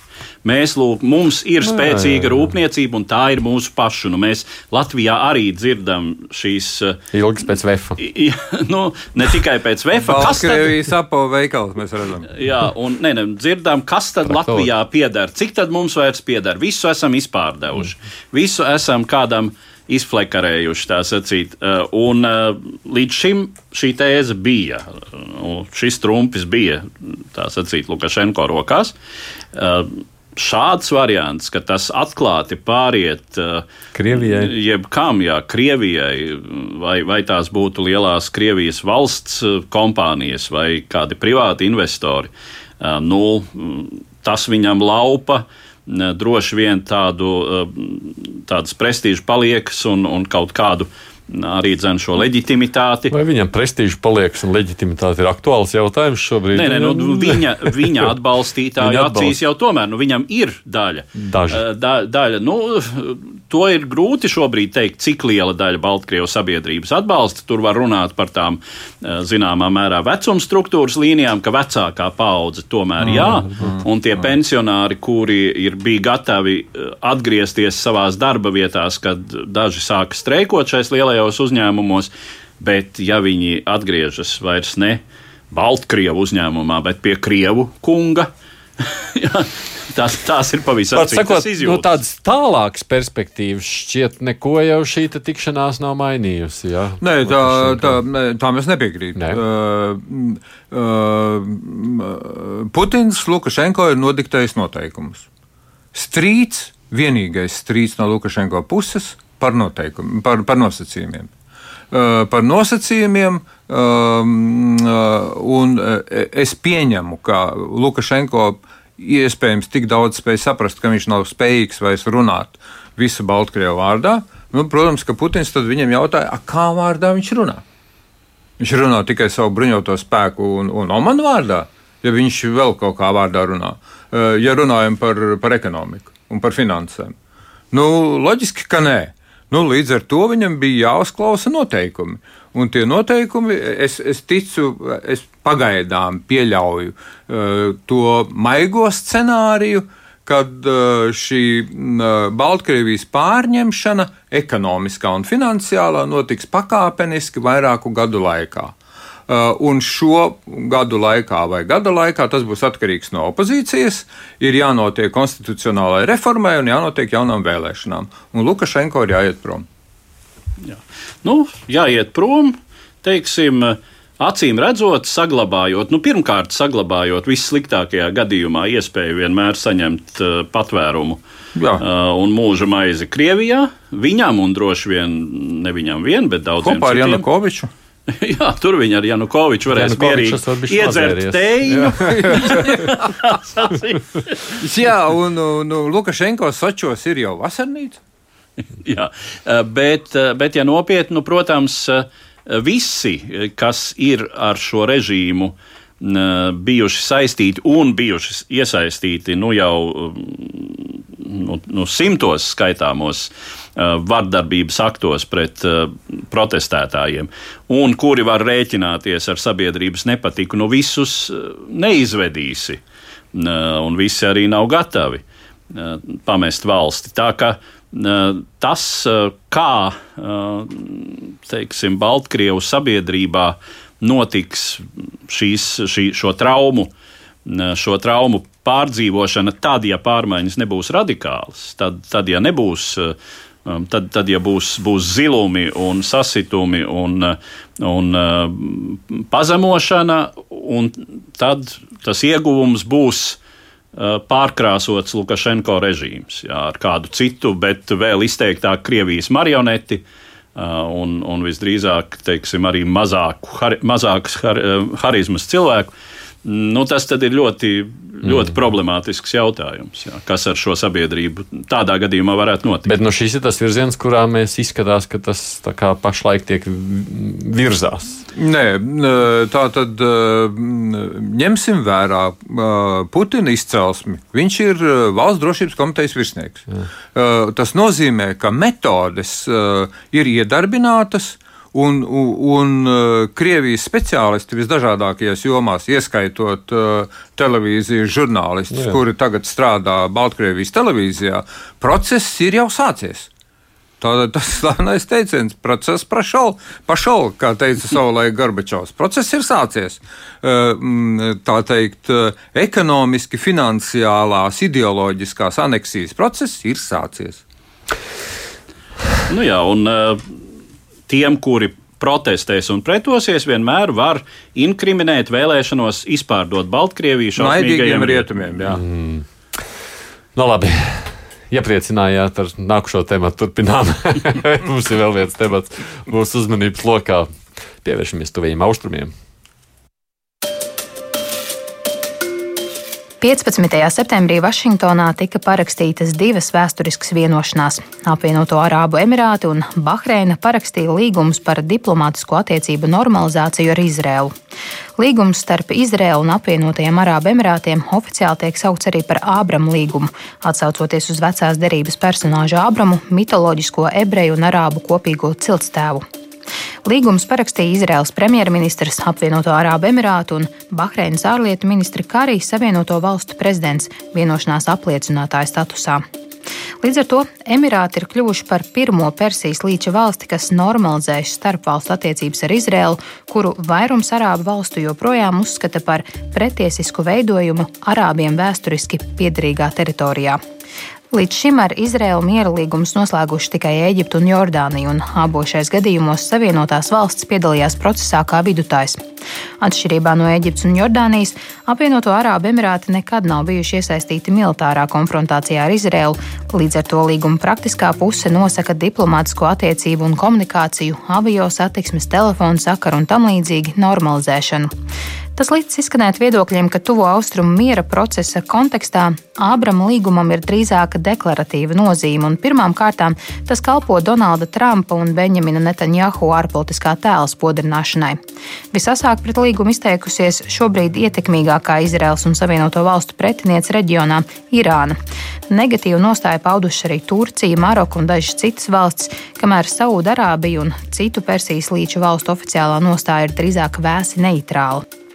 Mēs, lūk, mums ir nu, spēcīga rūpniecība, un tā ir mūsu pašu. Nu, mēs Latvijā arī dzirdam šīs. Uh,
Ilgas pēc vefa.
Nu, ne tikai pēc vefa.
Kas tad ir sapo veikals, mēs redzam.
Jā, un ne, ne, dzirdam, kas tad Traktor. Latvijā pieder, cik tad mums vairs pieder. Visu esam izpārdevuši. Mm. Visu esam kādam izflekarējuši, tā sacīt. Uh, un uh, līdz šim šī tēze bija, šis trumpis bija, tā sacīt, Lukašenko rokās. Uh, šāds variants, ka tas atklāti pāriet
Krievijai,
jebkam, jā, Krievijai, vai, vai tās būtu lielās Krievijas valsts kompānijas vai kādi privāti investori, nu, tas viņam laupa droši vien tādu, tādas prestižu paliekas un, un kaut kādu arī dzen šo leģitimitāti.
Vai viņam prestižs paliekas un leģitimitāte ir aktuāls jautājums šobrīd?
Nē, nē nu, viņa, viņa atbalstītāju viņa atbalst. acīs jau tomēr nu, viņam ir daļa.
Daži.
Da, daļa. Nu, to ir grūti šobrīd teikt, cik liela daļa Baltkrievijas sabiedrības atbalsta. Tur var runāt par tām eh, zināmā mērā vecuma struktūras līnijām, ka vecākā paudze tomēr jā, mm, un tie mm. pensionāri, kuri ir bija gatavi eh, atgriezties savās darba vietās, kad daži sāka streikot šais lielajos uzņēmumos, bet ja viņi atgriežas vairs ne Baltkrievu uzņēmumā, bet pie Krievu kunga, tās, tās ir pavisam citas.
No tādas tālākas perspektīvas šķiet, neko jau šī tikšanās nav mainījusi. Ja?
Nē, tā, tā, tā mēs nepiekrītam. Ne. Uh, uh, Putins Lukašenko ir nodiktējis noteikumus. Strīds, vienīgais strīds no Lukašenko puses par, par, par nosacījumiem. Par nosacījumiem, um, un es pieņemu, ka Lukašenko iespējams tik daudz spēj saprast, ka viņš nav spējīgs vairs runāt visu Baltkrievu vārdā. Nu, protams, ka Putins tad viņam jautāja, kā vārdā viņš runā. Viņš runā tikai savu bruņoto spēku un, un Omanu vārdā, ja viņš vēl kaut kā vārdā runā. Ja runājam par, par ekonomiku un par finansēm. Nu, loģiski, ka nē. Nu, līdz ar to viņam bija jāuzklausa noteikumi. Un tie noteikumi, es, es ticu, es pagaidām pieļauju uh, to maigo scenāriju, kad uh, šī uh, Baltkrievijas pārņemšana ekonomiskā un finansiālā notiks pakāpeniski vairāku gadu laikā. Uh, un šo gadu laikā vai gada laikā tas būs atkarīgs no opozīcijas. Ir jānotiek konstitucionālajai reformai un jānotiek jaunām vēlēšanām. Un Lukašenko ir jāiet prom.
Jā. Nu, jāiet prom, teiksim, acīm redzot, saglabājot, nu, pirmkārt, saglabājot vissliktākajā gadījumā iespēju vienmēr saņemt uh, patvērumu Jā. uh, un mūža maizi Krievijā. Viņam un droši vien ne viņam vien, bet daudziem
Kopā ar Janukoviču.
Jā, tur viņi ar Janukoviču varēs mierīgi iedzert teju.
Jā, un, un, un Lukašenko Sočos ir jau vasarnīca.
Jā, bet, bet ja nopietni, nu, protams, visi, kas ir ar šo režīmu bijuši saistīti un bijuši iesaistīti nu jau nu, nu, simtos skaitāmos vardarbības aktos pret protestētājiem, un kuri var rēķināties ar sabiedrības nepatiku, nu visus neizvedīsi, un visi arī nav gatavi pamest valsti. Tā uh, tas, kā teiksim, Baltkrievu sabiedrībā notiks šīs, šī, šo traumu. Šo traumu pārdzīvošana, tad, ja pārmaiņas nebūs radikālas, tad, tad ja nebūs uh, Um, tad, tad ja būs, būs zilumi un sasitumi un, un uh, pazemošana, un tad tas ieguvums būs uh, pārkrāsots Lukašenko režīms jā, ar kādu citu, bet vēl izteiktāk Krievijas marioneti. Uh, un, un visdrīzāk teiksim, arī mazāku, har, mazākas har, harizmas cilvēku. Nu, tas ir ļoti, ļoti mm. problemātisks jautājums. Jā, kas ar šo sabiedrību tādā gadījumā varētu notikt?
Bet nu, šis ir tas virziens, kurā mēs izskatās, ka tas pašlaik tiek virzās.
Nē, tā tad ņemsim vērā Putina izcelsmi. Viņš ir valsts drošības komitejas virsnieks. Jā. Tas nozīmē, ka metodes ir iedarbinātas Un, un, un uh, Krievijas speciālisti visdažādākajās jomās, ieskaitot uh, televīzijas žurnālistus, Jā. kuri tagad strādā Baltkrievijas televīzijā, process ir jau sācies. Tā, tas slavenais teiciens, process pašal, kā teica savulaik Gorbačovs. Process ir sācies. Mm, tā teikt, ekonomiski, finansiālās, ideoloģiskās aneksijas process ir sācies.
Nu jā, un tiem, kuri protestēs un pretosies, vienmēr var inkriminēt vēlēšanos izpārdot Baltkrieviju
šausmīgajiem rietumiem. Jā.
Mm. No nu, labi. Iepriecinājāt ar nākušo tēmu, turpinām. Mums ir vēl viens temats mūsu uzmanības lokā. Pievēršamies tuviem austrumiem.
15. septembrī Vašingtonā tika parakstītas divas vēsturiskas vienošanās. Apvienoto Arābu Emirāti un Bahreina parakstīja līgumus par diplomātisko attiecību normalizāciju ar Izrēlu. Līgums starp Izrēlu un apvienotajiem Arābu Emirātiem oficiāli tiek saukts arī par Ābramu līgumu, atsaucoties uz vecās derības personāžu Ābramu, mitoloģisko ebreju un arābu kopīgo ciltstēvu. Līgumus parakstīja Izraels premjerministrs, apvienoto Arābu Emirātu un Bahreinas ārlietu ministri, kā arī Savienoto valstu prezidents vienošanās apliecinātāja statusā. Līdz ar to Emirāti ir kļuvuši par pirmo Persijas līča valsti, kas normalizējuši starpvalstu attiecības ar Izraēlu, kuru vairums arābu valstu joprojām uzskata par pretiesisku veidojumu arābiem vēsturiski piederīgā teritorijā. Līdz šim ar Izraēlu miera līgumus noslēguši tikai Eģipte un Jordānija, un abos šais gadījumos Savienotās valstis piedalījās procesā kā vidutājs. Atšķirībā no Eģiptes un Jordānijas, apvienoto Arābu Emirāti nekad nav bijuši iesaistīti militārā konfrontācijā ar Izraēlu, līdz ar to līguma praktiskā puse nosaka diplomātisko attiecību un komunikāciju, avio satiksmes, telefonu sakaru un tam līdzīgi normalizēšanu. Tas līdz izskanēt viedokļiem, ka tuvo austrumu miera procesa kontekstā Ābrama līgumam ir drīzāk deklaratīva nozīme, un pirmām kārtām tas kalpo Donalda Trumpa un Benjamina Netanjahu ārpolitiskā tēla spodrināšanai. Visasāk pret līgumu izteikusies šobrīd ietekmīgākā Izraels un Savienoto valstu pretiniece reģionā - Irāna. Negatīvu nostāju pauduši arī Turcija, Maroka un dažas citas valsts, kamēr Saūda-Arābija un citu Persijas līča valstu oficiālā nostāja ir drīzāk vēsi neitrāla.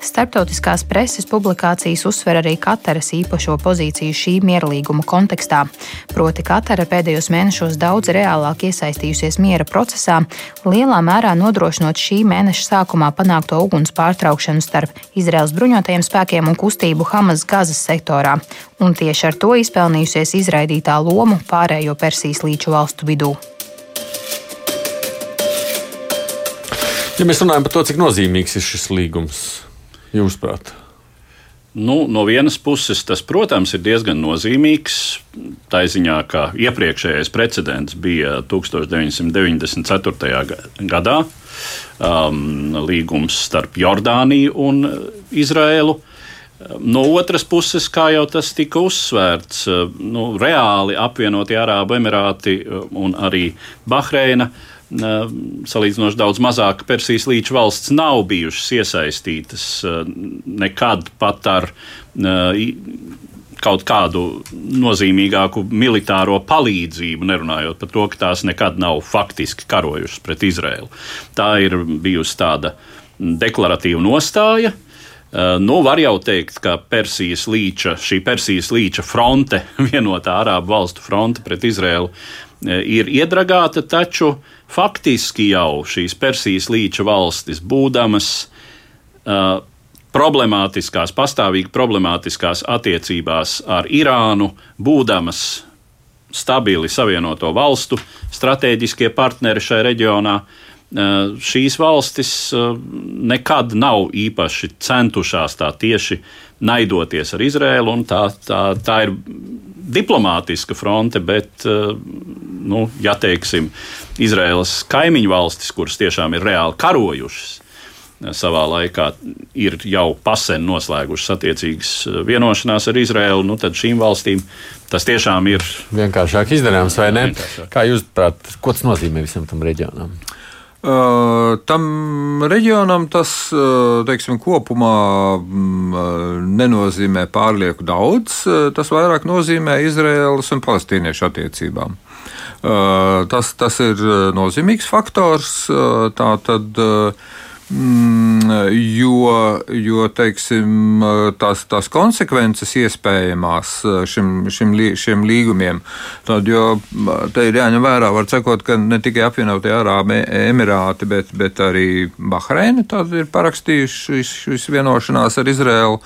Starptautiskās preses publikācijas uzsver arī Kataras īpašo pozīciju šī mierlīguma kontekstā. Proti, Katara pēdējos mēnešos daudz reālāk iesaistījusies miera procesā, lielā mērā nodrošinot šī mēneša sākumā panākto uguns pārtraukšanu starp Izraels bruņotajiem spēkiem un kustību Hamas Gazas sektorā, un tieši ar to izpelnījusies izraidītā lomu pārējo Persijas līču valstu vidū.
Ja mēs runājam par to, cik nozīmīgs ir šis līgums, jūsuprāt?
Nu, no vienas puses, tas, protams, ir diezgan nozīmīgs. Tā ziņā, ka iepriekšējais precedents bija 1994. gadā um, līgums starp Jordāniju un Izraēlu. No otras puses, kā jau tas tika uzsvērts, nu, reāli apvienotie Arābu Emirāti un arī Bahreina uh, salīdzinoši daudz mazāk Persijas līča valsts nav bijušas iesaistītas nekad pat ar kaut kādu nozīmīgāku militāro palīdzību, nerunājot par to, ka tās nekad nav faktiski karojušas pret Izraēlu. Tā ir bijusi tāda deklaratīva nostāja. Nu, var jau teikt, ka Persijas līča, šī Persijas līča fronte, vienotā Arābu valstu fronte pret Izraēlu, ir iedragāta, taču faktiski jau šīs Persijas līča valstis, būdamas uh, problemātiskās, pastāvīgi problemātiskās attiecībās ar Irānu, būdamas stabili savienoto valstu strateģiskie partneri šajā reģionā, šīs valstis nekad nav īpaši centušās tā tieši naidoties ar Izrēlu. Tā, tā, tā ir diplomātiska fronte, bet, nu, ja teiksim, Izraēlas kaimiņu valstis, kuras tiešām ir reāli karojušas, savā laikā ir jau pasen noslēgušas attiecīgas vienošanās ar Izraēlu, nu, tad šīm valstīm tas tiešām ir
vienkāršāk izdarāms, vai ne? Kā jūs prāt, ko tas nozīmē visam tam reģionam?
Uh, tam reģionam tas teiksim, kopumā mm, nenozīmē pārlieku daudz. Tas vairāk nozīmē Izraēlas un palestīniešu attiecībām. Tas, tas ir nozīmīgs faktors. Tā tad jo, jo teiksim, tās, tās konsekvences iespējamās eh, šim, šim, šiem līgumiem, tad, jo te ir jāņem vērā, var sakot, ka ne tikai apvienotie Arābi Emirāti, bet, bet arī Bahreina ir parakstījuši šīs vienošanās ar Izraēlu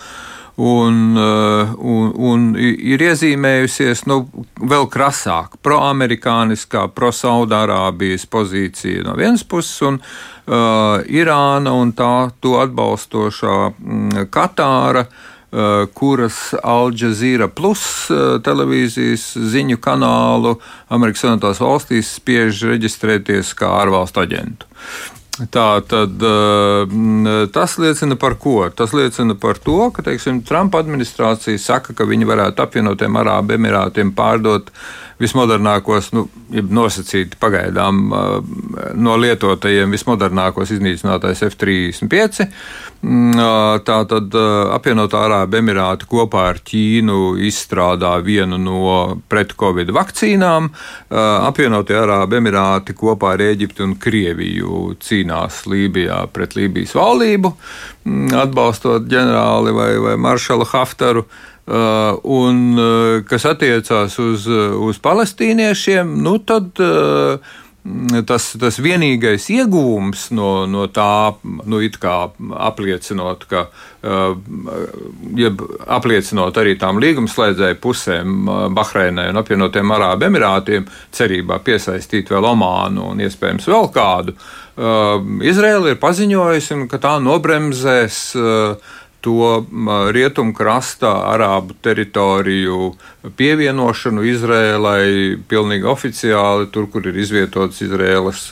un, uh, un, un ir iezīmējusies nu, vēl krasāk, proamerikāniskā, pro-Saudārābijas pozīcija no vienas puses, un uh, Irāna un tā to atbalstošā mm, Katāra. Uh, kuras Al Jazeera plus uh, televīzijas ziņu kanālu Amerikas Savienotās valstīs spiež reģistrēties kā ārvalstu aģentu. Tā tad eh, tas liecina par ko? Tas liecina par to, ka teiksim, Trumpa administrācija saka, ka viņi varētu apvienotiem Arābu Emirātiem pārdot vismodernākos, nu, nosacīti pagaidām no lietotajiem vismodernākos iznīcinātais F-35. Mm, tā tad apvienotā Arābu Emirāti kopā ar Ķīnu izstrādā vienu no pret-covid vakcīnām. Apvienotie Arābu Emirāti kopā ar Eģiptu un Krieviju cīnās Lībijā pret Lībijas valdību, mm, atbalstot ģenerāli vai, vai maršalu Haftaru. Uh, un uh, kas attiecās uz, uh, uz palestīniešiem, nu tad tas, tas vienīgais iegūms no, no tā, nu, apliecinot, ka, jeb apliecinot arī tām līgumslēdzēju pusēm, Bahreinai un apvienotiem Arābu Emirātiem, cerībā piesaistīt vēl Omānu un iespējams vēl kādu, Izraela ir paziņojusi, ka tā nobremzēs uh, to rietumu krasta arābu teritoriju pievienošanu Izrēlai pilnīgi oficiāli, tur, kur ir izvietotas Izrēlas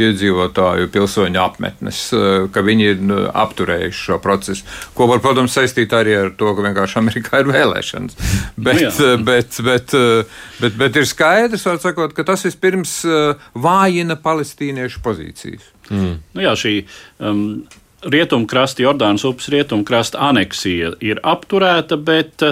iedzīvotāju pilsoņu apmetnes, ka viņi ir apturējuši šo procesu. Ko var, protams, saistīt arī ar to, ka vienkārši Amerikā ir vēlēšanas. Bet, nu bet, bet, bet, bet ir skaidrs, sakot, ka tas vispirms vājina palestīniešu pozīcijas.
Mm. Nu jā, šī um, rietumkrasta, Jordānas upes rietumkrasta aneksija ir apturēta, bet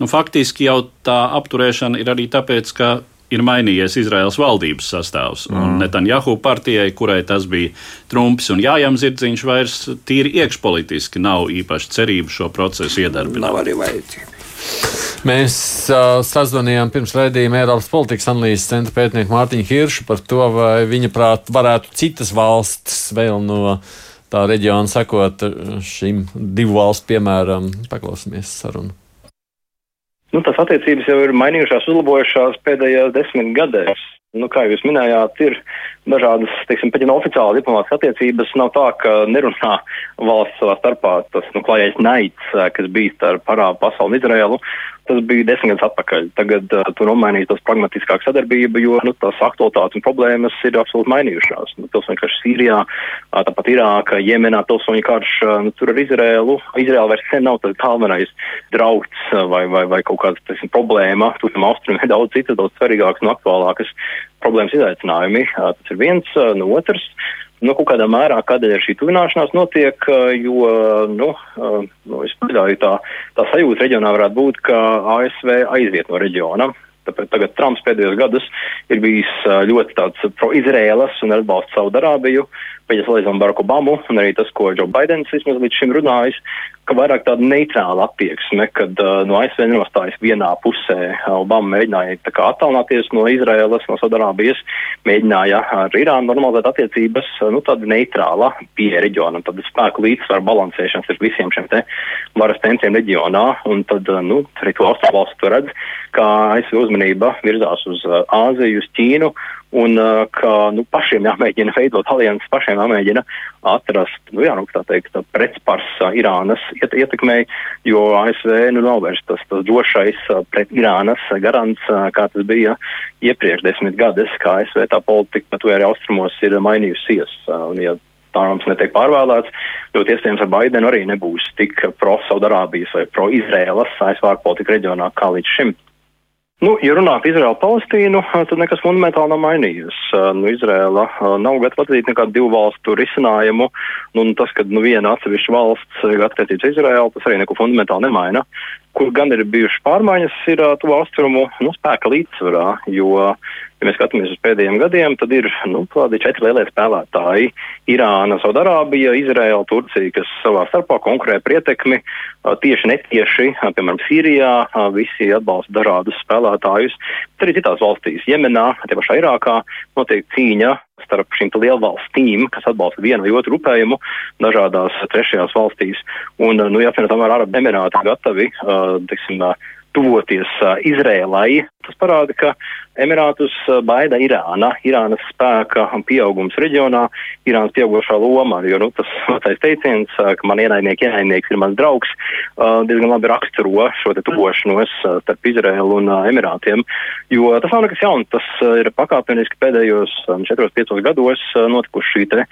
nu, faktiski jau tā apturēšana ir arī tāpēc, ka ir mainījies Izraels valdības sastāvs. Mm. Un Netanjahu partijai, kurai tas bija Trumps un Jājams Zirdziņš, vairs tīri iekšpolitiski nav īpaši cerību šo procesu iedarbināt.
Nav arī vajadzība.
Mēs uh, sazvanījām pirms raidījuma Eiropas politikas analīzes centra pētnieku Mārtiņu Hiršu par to, vai viņa prāt varētu citas valstis vēl no uh, tā reģiona sekot šīm divu valstu piemēram. Paklausīsimies sarunu.
Nu, tās attiecības jau ir mainījušās, uzlabojušās pēdējās desmit gadēs. Nu, kā jūs minējāt, ir dažādas, teiksim, nav oficiāli diplomātas attiecības, nav tā, ka nerunā valsts savā starpā tas, nu, klājais naids, kas bija starp Arābu pasauli un Izraēlu. Tas bija desmit gadus atpakaļ. Tagad uh, tur nomainīs tas pragmatiskāk sadarbība, jo nu, tās aktualitātes un problēmas ir absolūti mainījušās. Nu, pilsoņu karš Sīrijā, uh, tāpat Irāka, Jemenā pilsoņu karš, uh, nu, tur ar Izrēlu. Izrēla vairs sen nav tas galvenais draudz uh, vai, vai, vai kaut kāda teiksim, problēma. Tur tam austrumiem ir daudz citas, daudz svarīgākas un aktuālākas problēmas izaicinājumi. Uh, tas ir viens, uh, no otrs nu, kaut kādā mērā, kādēļ šī tuvināšanās notiek, jo, nu, nu es pieļauju, tā, tā sajūta reģionā varētu būt, ka ASV aiziet no reģiona. Tāpēc tagad Trumps pēdējos gadus ir bijis ļoti tāds pro-Izrēlas un atbalsta Saudarābiju. Bet, ja salīdzinām Baraku Obamu un arī tas, ko Džo Baidens vismaz līdz šim runājis, ka vairāk tāda neitrāla attieksme, kad uh, no ASV nostājas vienā pusē. Obama mēģināja attālināties no Izraēlas, no Saudārābijas, mēģināja ar Irānu normalizēt attiecības, nu, tāda neitrāla pieeja reģionam, tad spēku līdzsvaru balansēšanas ar visiem šiem te varas centriem reģionā, un tad, nu, arī to to redz, kā ASV uzmanība virzās uz Āziju, uz Ķīnu, un uh, ka nu, pašiem jāmēģina veidot alianses, pašiem jāmēģina atrast, nu, jā, nu, tā teikt, pretspars uh, Irānas iet, ietekmei, jo ASV nu, nav vairs tas, tas drošais uh, pret Irānas garants, kā tas bija iepriekš desmit gadus, kā ASV tā politika, tu arī austrumos ir mainījusies. Un, ja Trumps netiek pārvēlēts, ļoti iespējams ar Baidenu arī nebūs tik pro-Saudarābijas vai pro-Izrēlas ASV ārpolitika reģionā kā līdz šim. Nu, ja runā par Izraelu Palestīnu, tad nekas fundamentāli nav mainījies. Nu, Izraela nav gatava atzīt nekādu divu valstu risinājumu. Nu, tas, ka nu, viena atsevišķa valsts attiecības Izraēlu, tas arī neko fundamentāli nemaina. Kur gan ir bijušas pārmaiņas, ir to austrumu nu, spēka līdzsvarā, jo ja mēs skatāmies uz pēdējiem gadiem, tad ir nu, tādi četri lielie spēlētāji - Irāna, Saudārābija, Izraela, Turcija, kas savā starpā konkurē prietekmi tieši netieši, piemēram, Sīrijā, visi atbalsta dažādus spēlētājus, bet arī citās valstīs, Jemenā, tie pašā Irākā, notiek cīņa starp šīm lielvalstīm, kas atbalsta vienu vai otru upējumu dažādās trešajās valstīs. Un, nu, jāatcerās, tomēr Arabu Emirāti gatavi, teiksim, tuvoties Izrēlai. Tas parāda, ka Emirātus baida Irāna, Irānas spēka pieaugums reģionā, Irānas pieaugušā loma, jo nu, tas vecais teiciens, ka man ienaidnieki ienaidnieks ir mans draugs, diezgan labi raksturo šo te tuvošanos starp Izrēlu un Emirātiem, jo tas nav nekas jauns, tas ir pakāpeniski pēdējos 4-5 gados notikuši šī te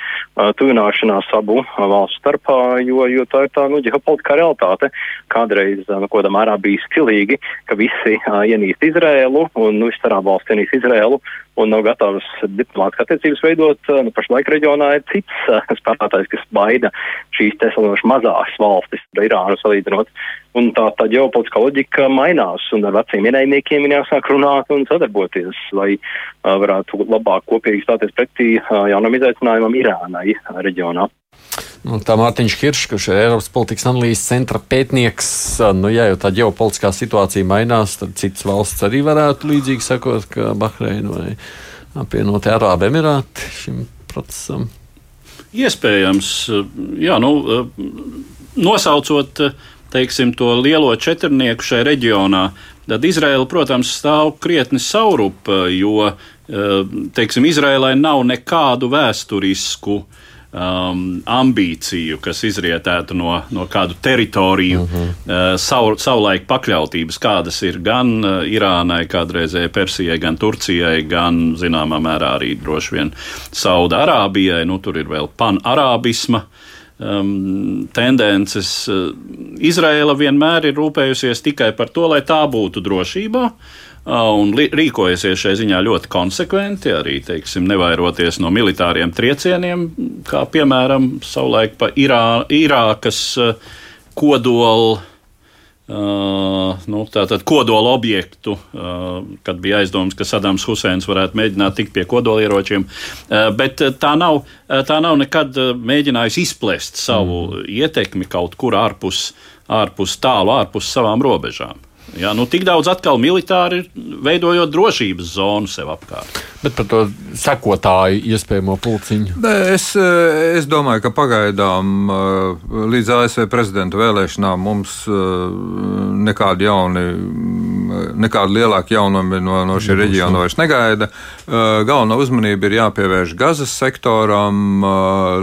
tuvināšanās abu valstu starpā, jo, jo tā ir tā, nu, ģeopolitikā realitāte. Kādreiz, nu, kodam ārā bija stilīgi, ka visi ienīst Izrēlu un, nu, viss arābu valsts cienīs Izrēlu un nav gatavs diplomātiskas attiecības veidot. Nu, pašlaik reģionā ir cits uh, spēlētājs, kas baida šīs tesalinoši mazās valstis, Irānu salīdzinot. Un tā, tā ģeopolitiskā loģika mainās, un ar veciem ienaidniekiem ir jāsāk runāt un sadarboties, lai uh, varētu labāk kopīgi stāties pretī jaunam izaicinājumam Irānai reģionā.
Nu, tā Mārtiņš Kiršs, kurš ir Eiropas politikas analīzes centra pētnieks, nu, ja jau tā ģeopolitiskā situācija mainās, tad citas valsts arī varētu līdzīgi sakot, kā Bahreina vai apvienotie Arābu Emirāti šim procesam.
Iespējams, jā, nu, nosaucot teiksim, to lielo četrnieku šajā reģionā, tad Izraela, protams, stāv krietni saurup, jo teiksim, Izraēlai nav nekādu vēsturisku uh, um, ambīciju, kas izrietētu no, no kādu teritoriju, uh -huh. uh, savu, savulaik pakļautības, kādas ir gan uh, Irānai, kādreizēji Persijai, gan Turcijai, gan zināmā mērā arī droši vien Saudārābijai. Nu, tur ir vēl panarābisma. Um, tendences. Uh, Izraela vienmēr ir rūpējusies tikai par to, lai tā būtu drošībā, uh, un rīkojusies šai ziņā ļoti konsekventi, arī teiksim, nevairoties no militāriem triecieniem, kā piemēram savulaik pa Irā, Irākas kodolu. Uh, nu, tātad kodola objektu, uh, kad bija aizdoms, ka Sadams Huseins varētu mēģināt tikt pie kodolieročiem. Uh, bet tā nav, tā nav nekad mēģinājusi izplest savu mm. ietekmi kaut kur ārpus, ārpus tālu, ārpus savām robežām. Jā, nu, tik daudz atkal militāri veidojot drošības zonu sev apkārt.
Bet par to sekotāju iespējamo pulciņu.
Es, eh, es domāju, ka pagaidām eh, līdz ASV prezidenta vēlēšanām mums eh, nekādi jauni, nekāda lielāka jaunumi no, no šī reģiona vairs negaida. Galvenā uzmanība ir jāpievērš Gazas sektoram,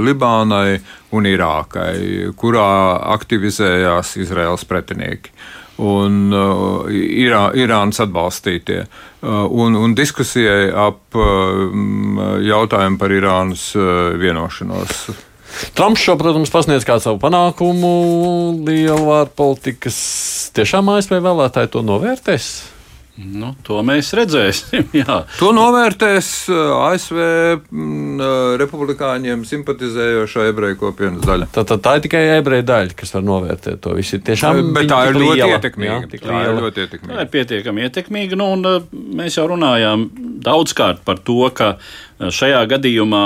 Libānai un Irākai, kurā aktivizējās Izraels pretinieki un uh, Irā, Irānas atbalstītie. Uh, un, un diskusijai ap uh, jautājumu par Irānas uh, vienošanos.
Trumps šo, protams, pasniedz kā savu panākumu lielu ārpolitikas. Tiešām ASV vēlētāji to novērtēs?
Nu, to mēs redzēsim. Jā.
To novērtēs uh, ASV mm, uh, republikāņiem simpatizējošā ebreju kopienas daļa.
Tā, tā, tā ir tikai ebreju daļa, kas var novērtēt to visu. Tiešām
Bet tā ir ļoti
liela,
ietekmīga.
jā,
Tā ir ļoti
Tā
ietekmīga.
ir pietiekami ietekmīga. Nu, un, uh, mēs jau runājām daudzkārt par to, ka šajā gadījumā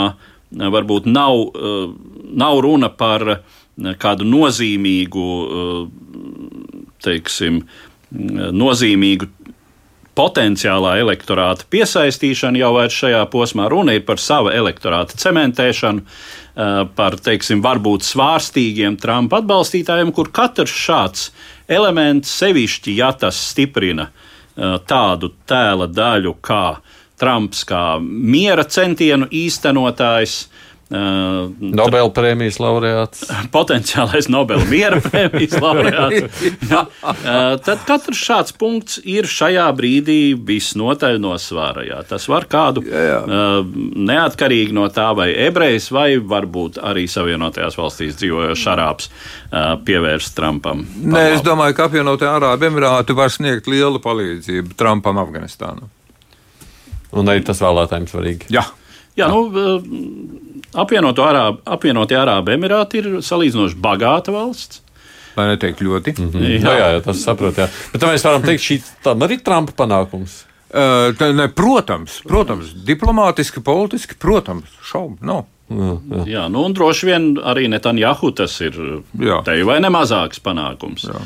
varbūt nav, nav runa par kādu nozīmīgu, teiksim, mm, nozīmīgu potenciālā elektorāta piesaistīšana jau vairs šajā posmā. Runa ir par sava elektorāta cementēšanu, par, teiksim, varbūt svārstīgiem Trumpa atbalstītājiem, kur katrs šāds elements sevišķi, ja tas stiprina tādu tēla daļu kā Trumps, kā miera centienu īstenotājs. Uh,
Nobela prēmijas laureāts.
potenciālais Nobela miera prēmijas laureāts. Jā, Uh, tad katrs šāds punkts ir šajā brīdī visnotaļ no svāra. Jā. Tas var kādu uh, neatkarīgi no tā, vai ebrejs, vai varbūt arī Savienotajās valstīs dzīvojošs arābs uh, pievērst Trumpam.
Nē, es domāju, ka apvienotie Arābu Emirāti var sniegt lielu palīdzību Trumpam Afganistānā.
Un arī tas vēlētājiem svarīgi.
Jā.
Jā, nu, apvienotie Arābu, apvienotie Arābu Emirāti ir salīdzinoši bagāta valsts.
Lai neteikt ļoti. Mm.
Jā, jā, jā tas saprot. Jā. Bet tā mēs varam teikt, šī tam arī Trumpa panākums.
Uh, tā, ne, protams, protams, diplomātiski, politiski, protams, šaubu nav.
Jā, jā.
Jā, nu, un droši vien arī Netanjahu tas ir
Jā.
te vai ne mazāks panākums. Jā.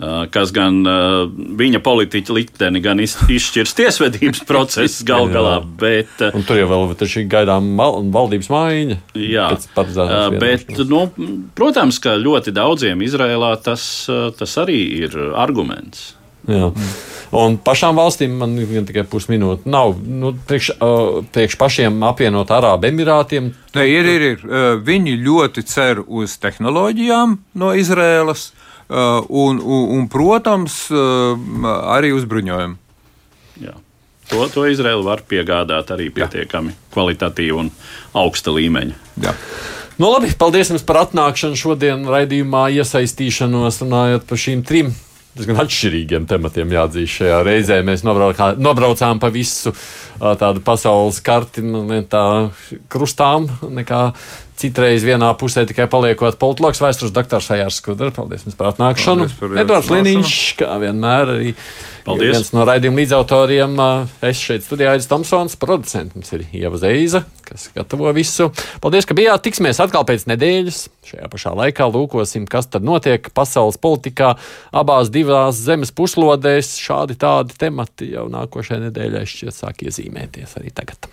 Uh, Kas gan uh, viņa politiķa likteni gan iz- izšķirs tiesvedības process gal galā, bet, uh,
Un tur jau vēl taču gaidām val- valdības maiņa.
jā, bet, nu, protams, ka ļoti daudziem Izrēlā tas, tas arī ir arguments.
Jā. Un pašām valstīm man ir tikai pusminūte. Nav nu, priekš, uh, priekš pašiem apvienot Arābu Emirātiem.
Ne, ir, ir, ir. Viņi ļoti cer uz tehnoloģijām no Izrēlas un, un, un protams, uh, arī uz bruņojumu.
Jā. To, to Izraela var piegādāt arī pietiekami kvalitatīvu un augsta līmeņa.
Jā.
Nu, labi, paldies jums par atnākšanu šodien raidījumā, iesaistīšanos, runājot par šīm trim. Diezgan atšķirīgiem tematiem jāatzīst šajā reizē. Mēs nobraukā, nobraucām pa visu tādu pasaules karti, nu, ne tā krustām, nekā citreiz vienā pusē tikai paliekot politologs vēstures doktors Ajārs Skudra. Paldies jums par atnākšanu. Edvards. Liniņš, kā vienmēr, arī
Paldies.
viens no raidījuma līdzautoriem. Es šeit studijā Aizs Tomsons, producents mums ir Ieva Zeiza, kas gatavo visu. Paldies, ka bijāt. Tiksimies atkal pēc nedēļas. Šajā pašā laikā lūkosim, kas tad notiek pasaules politikā abās divās zemes puslodēs. Šādi tādi temati jau nākošajā nedēļā šķiet sāk iezīmēties arī tagad.